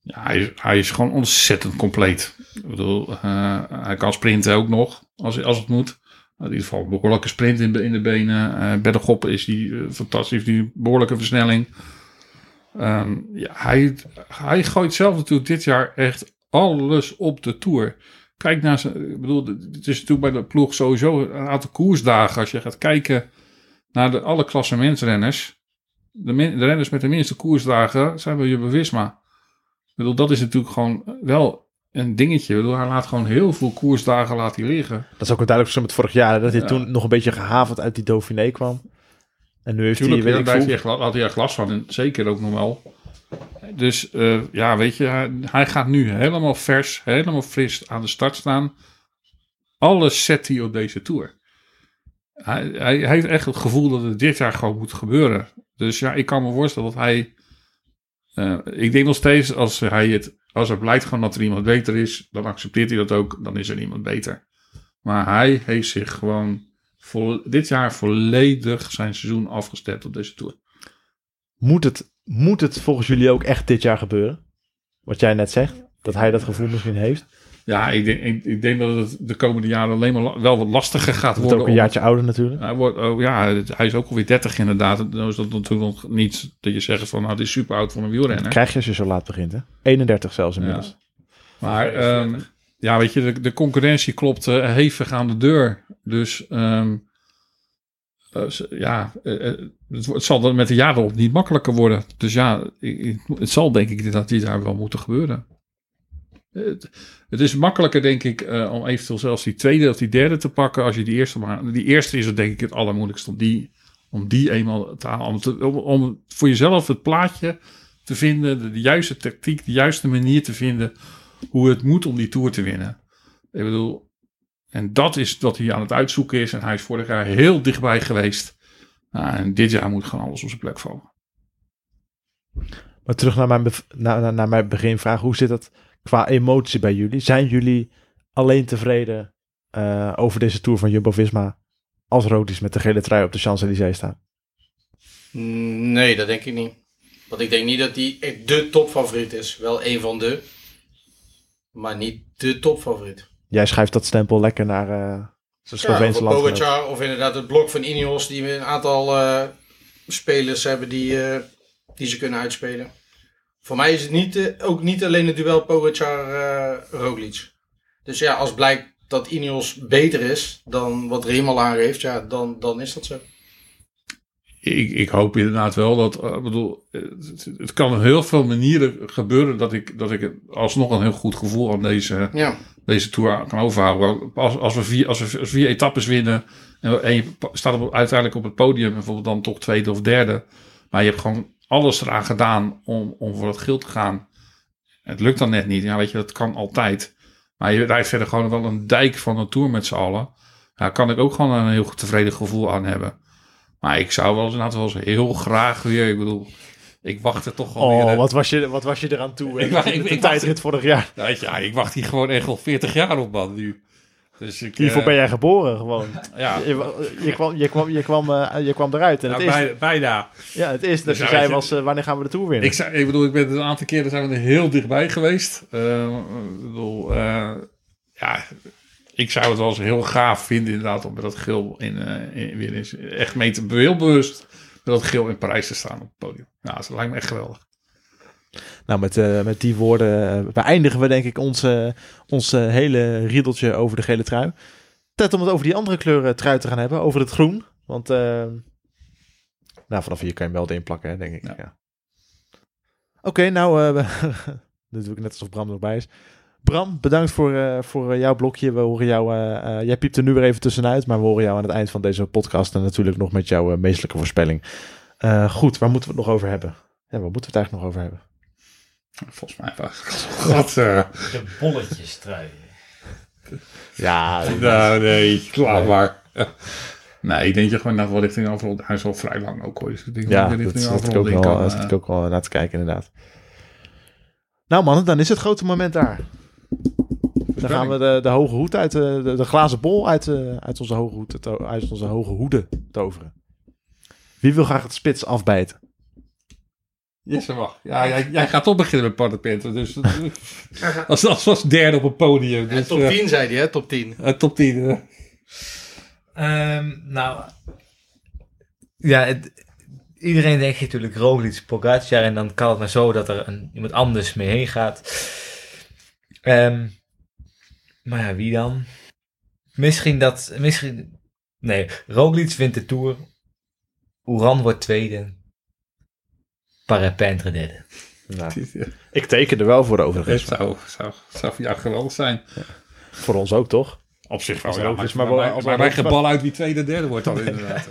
Ja, hij, is- hij is gewoon ontzettend compleet. Ik bedoel, eh, hij kan sprinten ook nog, als, als het moet. In ieder geval een behoorlijke sprint in, de- in de benen. Eh Bergop is die eh, fantastisch, die behoorlijke versnelling. Ehm, ja, hij, hij gooit zelf natuurlijk dit jaar echt alles op de Tour. Kijk naar zijn, ik bedoel, het is natuurlijk bij de ploeg sowieso een aantal koersdagen. Als je gaat kijken naar de, alle klassementsrenners. De, de renners met de minste koersdagen zijn bij Jumbo-Visma. Ik bedoel, dat is natuurlijk gewoon wel een dingetje. Ik bedoel, hij laat gewoon heel veel koersdagen laat hij liggen. Dat is ook een duidelijk verschil met vorig jaar, dat hij Ja. toen nog een beetje gehavend uit die Dauphiné kwam. En nu heeft Tuurlijk, hij, weet daar ik veel, hij had hij echt last van. En zeker ook nog wel. Dus eh, ja, weet je, hij, hij gaat nu helemaal vers, helemaal fris aan de start staan. Alles zet hij op deze Tour. Hij, hij, heeft echt het gevoel dat het dit jaar gewoon moet gebeuren. Dus ja, ik kan me voorstellen dat hij... eh, ik denk nog steeds, als hij het... Als er blijkt gewoon dat er iemand beter is, dan accepteert hij dat ook. Dan is er iemand beter. Maar hij heeft zich gewoon dit jaar volledig zijn seizoen afgestemd op deze Tour. moet het, moet het volgens jullie ook echt dit jaar gebeuren? Wat jij net zegt, dat hij dat gevoel misschien heeft. Ja, ik denk, ik, ik denk dat het de komende jaren alleen maar wel wat lastiger gaat Wordt worden. ook een om- jaartje ouder natuurlijk. Hij, wordt, oh, ja, hij is ook alweer 30 inderdaad. Dan is dat natuurlijk nog niet dat je zegt van nou, dit is super oud voor een wielrenner. Krijg je als je zo laat begint, hè? 31 zelfs inmiddels. Maar ehm, ja, weet je, de, de concurrentie klopt eh, hevig aan de deur. Dus ehm, eh, ja, eh, het, het zal dan met de jaren op niet makkelijker worden. Dus ja, het zal denk ik dat die daar wel moeten gebeuren. Het, is makkelijker, denk ik, eh, om eventueel zelfs die tweede of die derde te pakken. Als je die eerste maar. Die eerste is het, denk ik, het allermoeilijkste om die, om die eenmaal te halen. Om, voor jezelf het plaatje te vinden, de, juiste tactiek, de juiste manier te vinden hoe het moet om die tour te winnen. Ik bedoel, en dat is wat hij aan het uitzoeken is. En hij is vorig jaar heel dichtbij geweest. Nou, en dit jaar moet gewoon alles op zijn plek vallen. Maar terug naar mijn, naar, naar mijn beginvraag. Hoe zit dat? Qua emotie bij jullie. Zijn jullie alleen tevreden eh, over deze Tour van Jumbo-Visma als Roglic met de gele trui op de Champs-Élysées staat? Nee, dat denk ik niet. Want ik denk niet dat hij echt de topfavoriet is. Wel een van de. Maar niet de topfavoriet. Jij schuift dat stempel lekker naar zijn Ja, Sloveense of landgenoot. Pogacar of inderdaad het blok van Ineos. Die een aantal eh, spelers hebben die, die ze kunnen uitspelen. Voor mij is het niet, eh, ook niet alleen het duel Pogacar-Roglic. dus ja, als blijkt dat Ineos beter is dan wat Riem al aangeeft, ja, dan, dan is dat zo. Ik, ik hoop inderdaad wel dat, eh, ik bedoel, eh, het, het kan op heel veel manieren gebeuren dat ik, dat ik alsnog een heel goed gevoel aan deze, Ja. deze tour kan overhouden. Als, als, we vier, als we vier etappes winnen en, je staat op, uiteindelijk op het podium, bijvoorbeeld dan toch tweede of derde, maar je hebt gewoon alles eraan gedaan om, om voor het geld te gaan. Het lukt dan net niet. Ja, weet je, dat kan altijd. Maar je rijdt verder gewoon wel een dijk van een tour met z'n allen. Daar kan ik ook gewoon een heel tevreden gevoel aan hebben. Maar ik zou wel eens, inderdaad wel eens heel graag weer, ik bedoel, ik wacht er toch gewoon weer. Oh, hè. wat was, je, wat was je eraan toe? <laughs> Ik wacht- ik, ik- tijdrit vorig jaar. Ja, ik wacht hier gewoon echt al 40 jaar op, man, nu. Dus ik, Hiervoor eh, ben jij geboren gewoon. Ja. Je, je, je kwam, je, kwam, je, kwam, eh, je kwam eruit. En het, eerste, bij- bijna. ja, het eerste dat Dus je zei was, eh, wanneer gaan we de Tour winnen? Ik, zei, ik bedoel, ik ben een aantal keren zijn we er heel dichtbij geweest. Ik bedoel, ja, ik zou het wel eens heel gaaf vinden inderdaad om met dat geel in, in, weer eens echt mee te bewust met dat geel in Parijs te staan op het podium. Nou, dat lijkt me echt geweldig. Nou, met, eh, met die woorden eh, beëindigen we denk ik ons, eh, ons eh, hele riedeltje over de gele trui. Tijd om het over die andere kleuren trui te gaan hebben, over het groen. Want eh, nou, vanaf hier kan je hem wel hè, denk ik. Ja. Oké, nou, eh, <laughs> dit doe ik net alsof Bram nog bij is. Bram, bedankt voor, eh, voor eh, jouw blokje. We horen jou, eh, eh, jij piept er nu weer even tussenuit, maar we horen jou aan het eind van deze podcast en natuurlijk nog met jouw eh, meestelijke voorspelling. Eh, goed, waar moeten we het nog over hebben? Ja, waar moeten we het eigenlijk nog over hebben? Volgens mij wel. God, eh. De bolletjes trui. Ja, nou, nee, klaar maar. Nee, ik denk je gewoon naar wel richting afrond. Hij is al vrij lang ook hoor. Dus ik denk Ja, dat zat ik ook wel, kan, daar eh, zit ik ook wel naar te kijken inderdaad. Nou mannen, dan is het grote moment daar. Dan gaan we de, de hoge hoed uit, de, de, de glazen bol uit, eh, uit, onze hoge hoed, uit onze hoge hoeden toveren. Wie wil graag het spits afbijten? Jesse mag. Ja, jij, jij gaat toch beginnen met paddenpinten. Dus <laughs> als, als, als derde op het podium. Dus, top eh, 10 zei hij, hè? Top 10. eh, top 10. eh. Ehm, nou, ja, het- iedereen denkt natuurlijk Roglic, Pogacar en dan kan het maar zo dat er een, iemand anders mee heen gaat. Ehm, maar ja, wie dan? Misschien dat, misschien, nee, Roglic wint de Tour, Oeran wordt tweede, Nou, ik teken er wel voor overigens. Het zou, zou, zou voor jou geweldig zijn. Voor ons ook toch? Op zich wel. Ja, maar, maar maar, maar, wij gebal uit wie tweede en derde wordt dan inderdaad.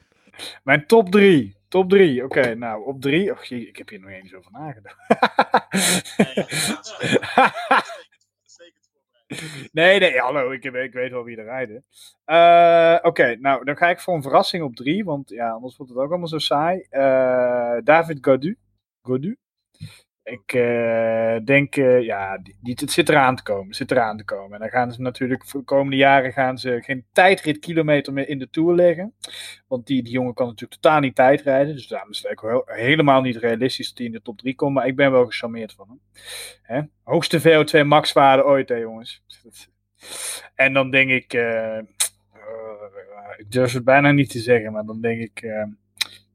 <laughs> Mijn top drie. Top drie. Oké, nou op drie. Och, ik heb hier nog eens over nagedacht. <laughs> nee, nee, hallo. Ik, ik weet wel wie er rijden. Eh, Oké, nou dan ga ik voor een verrassing op drie. Want ja, anders wordt het ook allemaal zo saai. Eh, David Gaudu. Gaudu. Ik eh, denk, eh, ja, die, het zit eraan te komen. Zit eraan te komen. En dan gaan ze natuurlijk voor de komende jaren gaan ze geen tijdritkilometer meer in de Tour leggen. Want die, die jongen kan natuurlijk totaal niet tijdrijden. Dus daarom is het wel helemaal niet realistisch dat hij in de top 3 komt. Maar ik ben wel gecharmeerd van hem. Hè? Hoogste VO2 maxwaarde ooit, hè jongens. En dan denk ik, eh, ik durf het bijna niet te zeggen, maar dan denk ik eh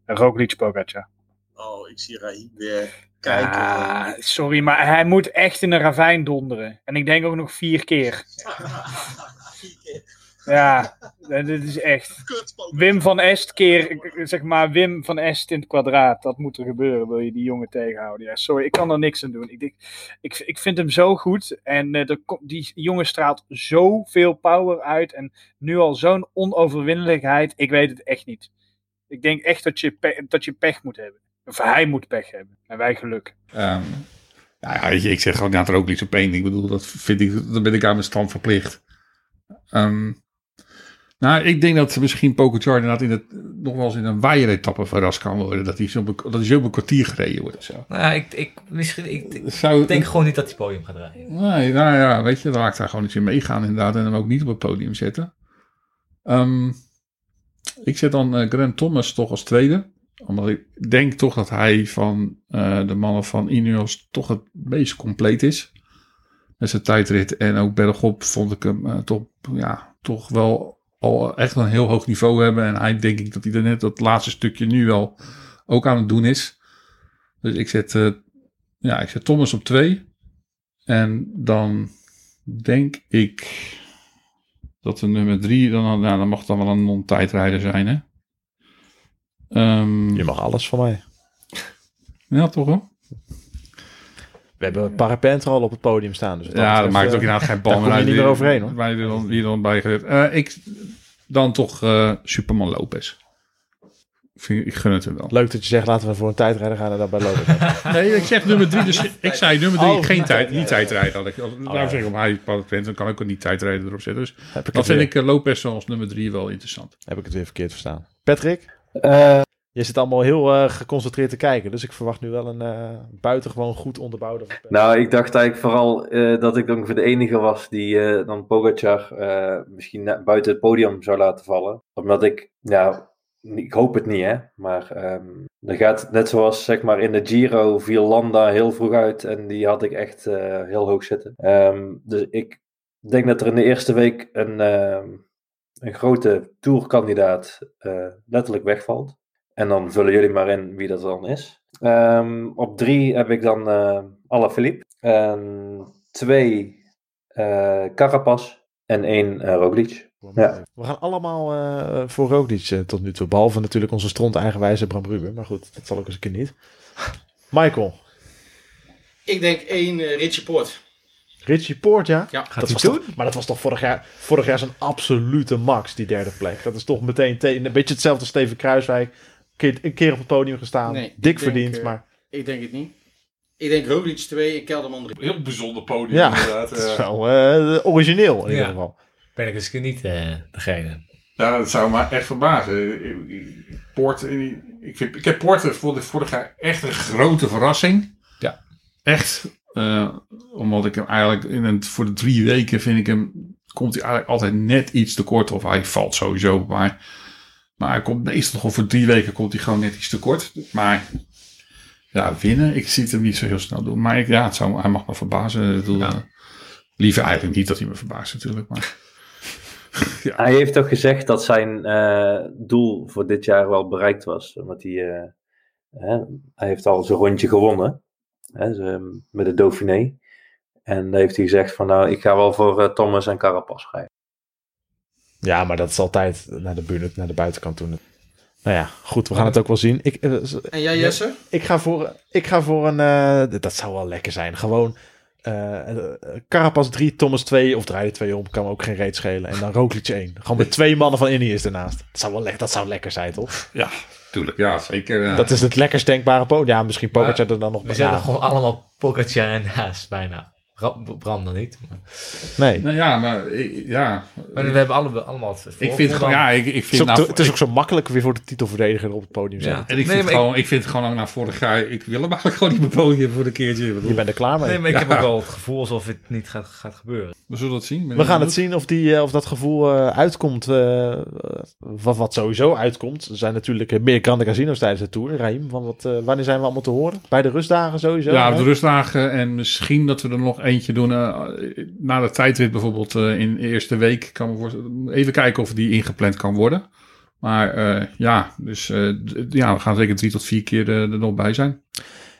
Roglic Pogacar. Oh, ik zie Raheem weer kijken. Ah, sorry, maar hij moet echt in een ravijn donderen. En ik denk ook nog vier keer. <laughs> Ja, dit is echt. Wim van Est keer, zeg maar, Wim van Est in het kwadraat. Dat moet er gebeuren, wil je die jongen tegenhouden. Ja, sorry, ik kan er niks aan doen. Ik, denk, ik, ik vind hem zo goed. En eh, er komt- die jongen straalt zoveel power uit. En nu al zo'n onoverwinnelijkheid. Ik weet het echt niet. Ik denk echt dat je, pe- dat je pech moet hebben. Of hij moet pech hebben. En wij geluk. Ehm, nou ja, weet je, ik zeg gewoon ja, er ook iets op één. Ik bedoel, dat vind ik, dan ben ik aan mijn stand verplicht. Ehm, Nou, ik denk dat misschien Pogacar inderdaad in het, nog wel eens in een waaieretappe verrast kan worden. Dat hij zo, op een- dat hij zo op een kwartier gereden wordt of zo. Nou ik, ik, misschien, ik, ik Zou, denk gewoon niet dat hij podium gaat rijden. Nee, nou ja, weet je, dan laat ik daar gewoon iets in meegaan inderdaad. En hem ook niet op het podium zetten. Ehm, ik zet dan eh, Grant Thomas toch als tweede. Omdat ik denk toch dat hij van eh, de mannen van Ineos toch het meest compleet is. Met zijn tijdrit en ook bergop vond ik hem eh, toch, ja, toch wel al echt een heel hoog niveau hebben. En hij denk ik dat hij er net dat laatste stukje nu wel ook aan het doen is. Dus ik zet, eh, ja, ik zet Thomas op twee. En dan denk ik dat de nummer drie, dan, nou, dan mag dan wel een non-tijdrijder zijn, hè? Ehm, Je mag alles van mij. ja, toch wel? We hebben Parapenter al op het podium staan. Dus Ja, dat maakt eh, ook inderdaad geen bal daar kom je uit niet meer overheen, hoor. Er dan, wie dan bij gezet. Eh, ik, dan toch eh, Superman Lopez. Ik, vind, ik gun het hem wel. Leuk dat je zegt, laten we voor een tijdrijder gaan en daarbij lopen. <laughs> Nee, ik zeg nummer drie. Dus ik zei nummer drie, Oh, geen tijd, niet tijdrijden. Had ik, zeg ik, om hij bent, dan kan ik ook niet tijdrijden erop zetten. Dus dan het vind weer, ik eh, Lopez als nummer drie wel interessant. heb ik het weer verkeerd verstaan. Patrick, Eh, je zit allemaal heel eh, geconcentreerd te kijken. Dus ik verwacht nu wel een eh, buitengewoon goed onderbouwde... nou, ik dacht eigenlijk vooral eh, dat ik ongeveer de enige was die eh, dan Pogacar eh, misschien buiten het podium zou laten vallen. Omdat ik, ja, ik hoop het niet, hè. Maar ehm dan gaat net zoals, zeg maar, in de Giro viel Landa heel vroeg uit. En die had ik echt eh, heel hoog zitten. Ehm, dus ik denk dat er in de eerste week een, ehm, een grote tourkandidaat eh, letterlijk wegvalt. En dan vullen jullie maar in wie dat dan is. Ehm, op drie heb ik dan eh Alaphilippe. Twee eh Carapaz. En één eh, Roglic. Ja. We gaan allemaal eh, voor Roglic tot nu toe. Behalve natuurlijk onze stront eigenwijze Bram Ruben. Maar goed, dat zal ook eens een keer niet. Michael, Ik denk één eh, Richie Poort. Richie Poort, ja? Ja. dat hij was doen? toch- maar dat was toch vorig jaar, vorig jaar zijn absolute max, die derde plek. Dat is toch meteen te- een beetje hetzelfde als Steven Kruiswijk. Een keer, een keer op het podium gestaan. Nee, dik verdiend, eh, maar Ik denk het niet. Ik denk Roglic 2 en Kelderman 3. Heel bijzonder podium ja, inderdaad. <laughs> het is eh. wel eh, origineel in ieder geval. Ben ik dus niet eh, degene. Ja, dat zou me echt verbazen. Poort, ik, vind, ik heb Poort vorig, vorig jaar echt een grote verrassing. Ja. Echt. Eh, omdat ik hem eigenlijk in een, voor de drie weken vind ik hem. Komt hij eigenlijk altijd net iets te kort. Of hij valt sowieso. Maar, maar hij komt meestal gewoon voor drie weken komt hij gewoon net iets te kort. Maar ja, winnen. Ik zie het hem niet zo heel snel doen. Maar ik, ja, het zou, hij mag me verbazen. Ja. eh, liever eigenlijk niet dat hij me verbaast natuurlijk. Maar <laughs> Hij heeft toch gezegd dat zijn eh, doel voor dit jaar wel bereikt was. Omdat hij, eh, hè, hij heeft al zijn rondje gewonnen. Hè, met de Dauphiné. En dan heeft hij gezegd van nou, ik ga wel voor eh, Thomas en Carapaz rijden. Ja, maar dat is altijd naar de, buurt, naar de buitenkant doen. Nou ja, goed, we gaan het ook wel zien. Ik, eh, En jij Jesse? Ik ga voor, ik ga voor een. eh, dat zou wel lekker zijn. Gewoon. Carapaz 3, Thomas 2 of draai je 2 om, kan me ook geen reet schelen. En dan Roglic 1. Gewoon met twee mannen van Ineos ernaast. Dat zou wel lekker, dat zou lekker zijn, toch? ja, tuurlijk. Ja, zeker. Dat is het lekkerst denkbare podium. Ja, misschien Pogacar er dan nog We bij. zijn er Ja, gewoon allemaal Pogacar en Haas bijna. Ra- Bram dan niet. Maar, nee. Nou ja, maar ja. maar we hebben alle, allemaal het Ik vind gewoon, ja, ik, ik Het is, vind ook, nou, het is ook zo makkelijk weer voor de titelverdediger op het podium Ja. zetten. en ik Nee, vind, gewoon, ik... vind het gewoon na vorig jaar, ik wil hem eigenlijk gewoon niet meer podium voor de keertje. Bedoel, Je bent er klaar mee. Nee, maar ik heb Ja. ook wel het gevoel alsof het niet gaat, gaat gebeuren. We zullen het zien. We gaan het zien of, die, eh, of dat gevoel eh, uitkomt. eh, eh, wat, wat sowieso uitkomt. Er zijn natuurlijk meer Grande Casinos tijdens de Tour. Raim, van wat, eh, wanneer zijn we allemaal te horen? Bij de rustdagen sowieso? Ja, hè? op de rustdagen en misschien dat we er nog eentje doen eh, na de tijdrit bijvoorbeeld eh, in de eerste week. Kan even kijken of die ingepland kan worden. Maar eh, ja, dus ja, we gaan zeker drie tot vier keer er nog bij zijn.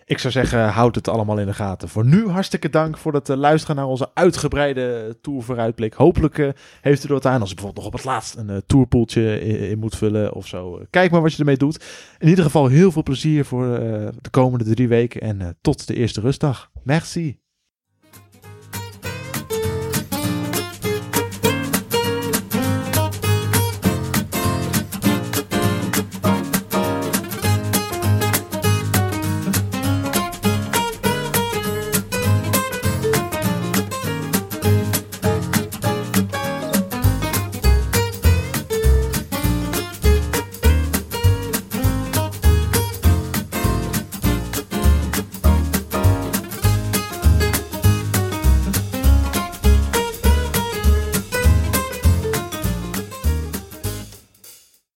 Ik zou zeggen, houd het allemaal in de gaten. Voor nu hartstikke dank voor het luisteren naar onze uitgebreide tour vooruitblik. Hopelijk heeft u er wat aan als u bijvoorbeeld nog op het laatst een tourpoeltje in, in moet vullen of zo. Kijk maar wat je ermee doet. In ieder geval heel veel plezier voor de komende drie weken en tot de eerste rustdag. Merci.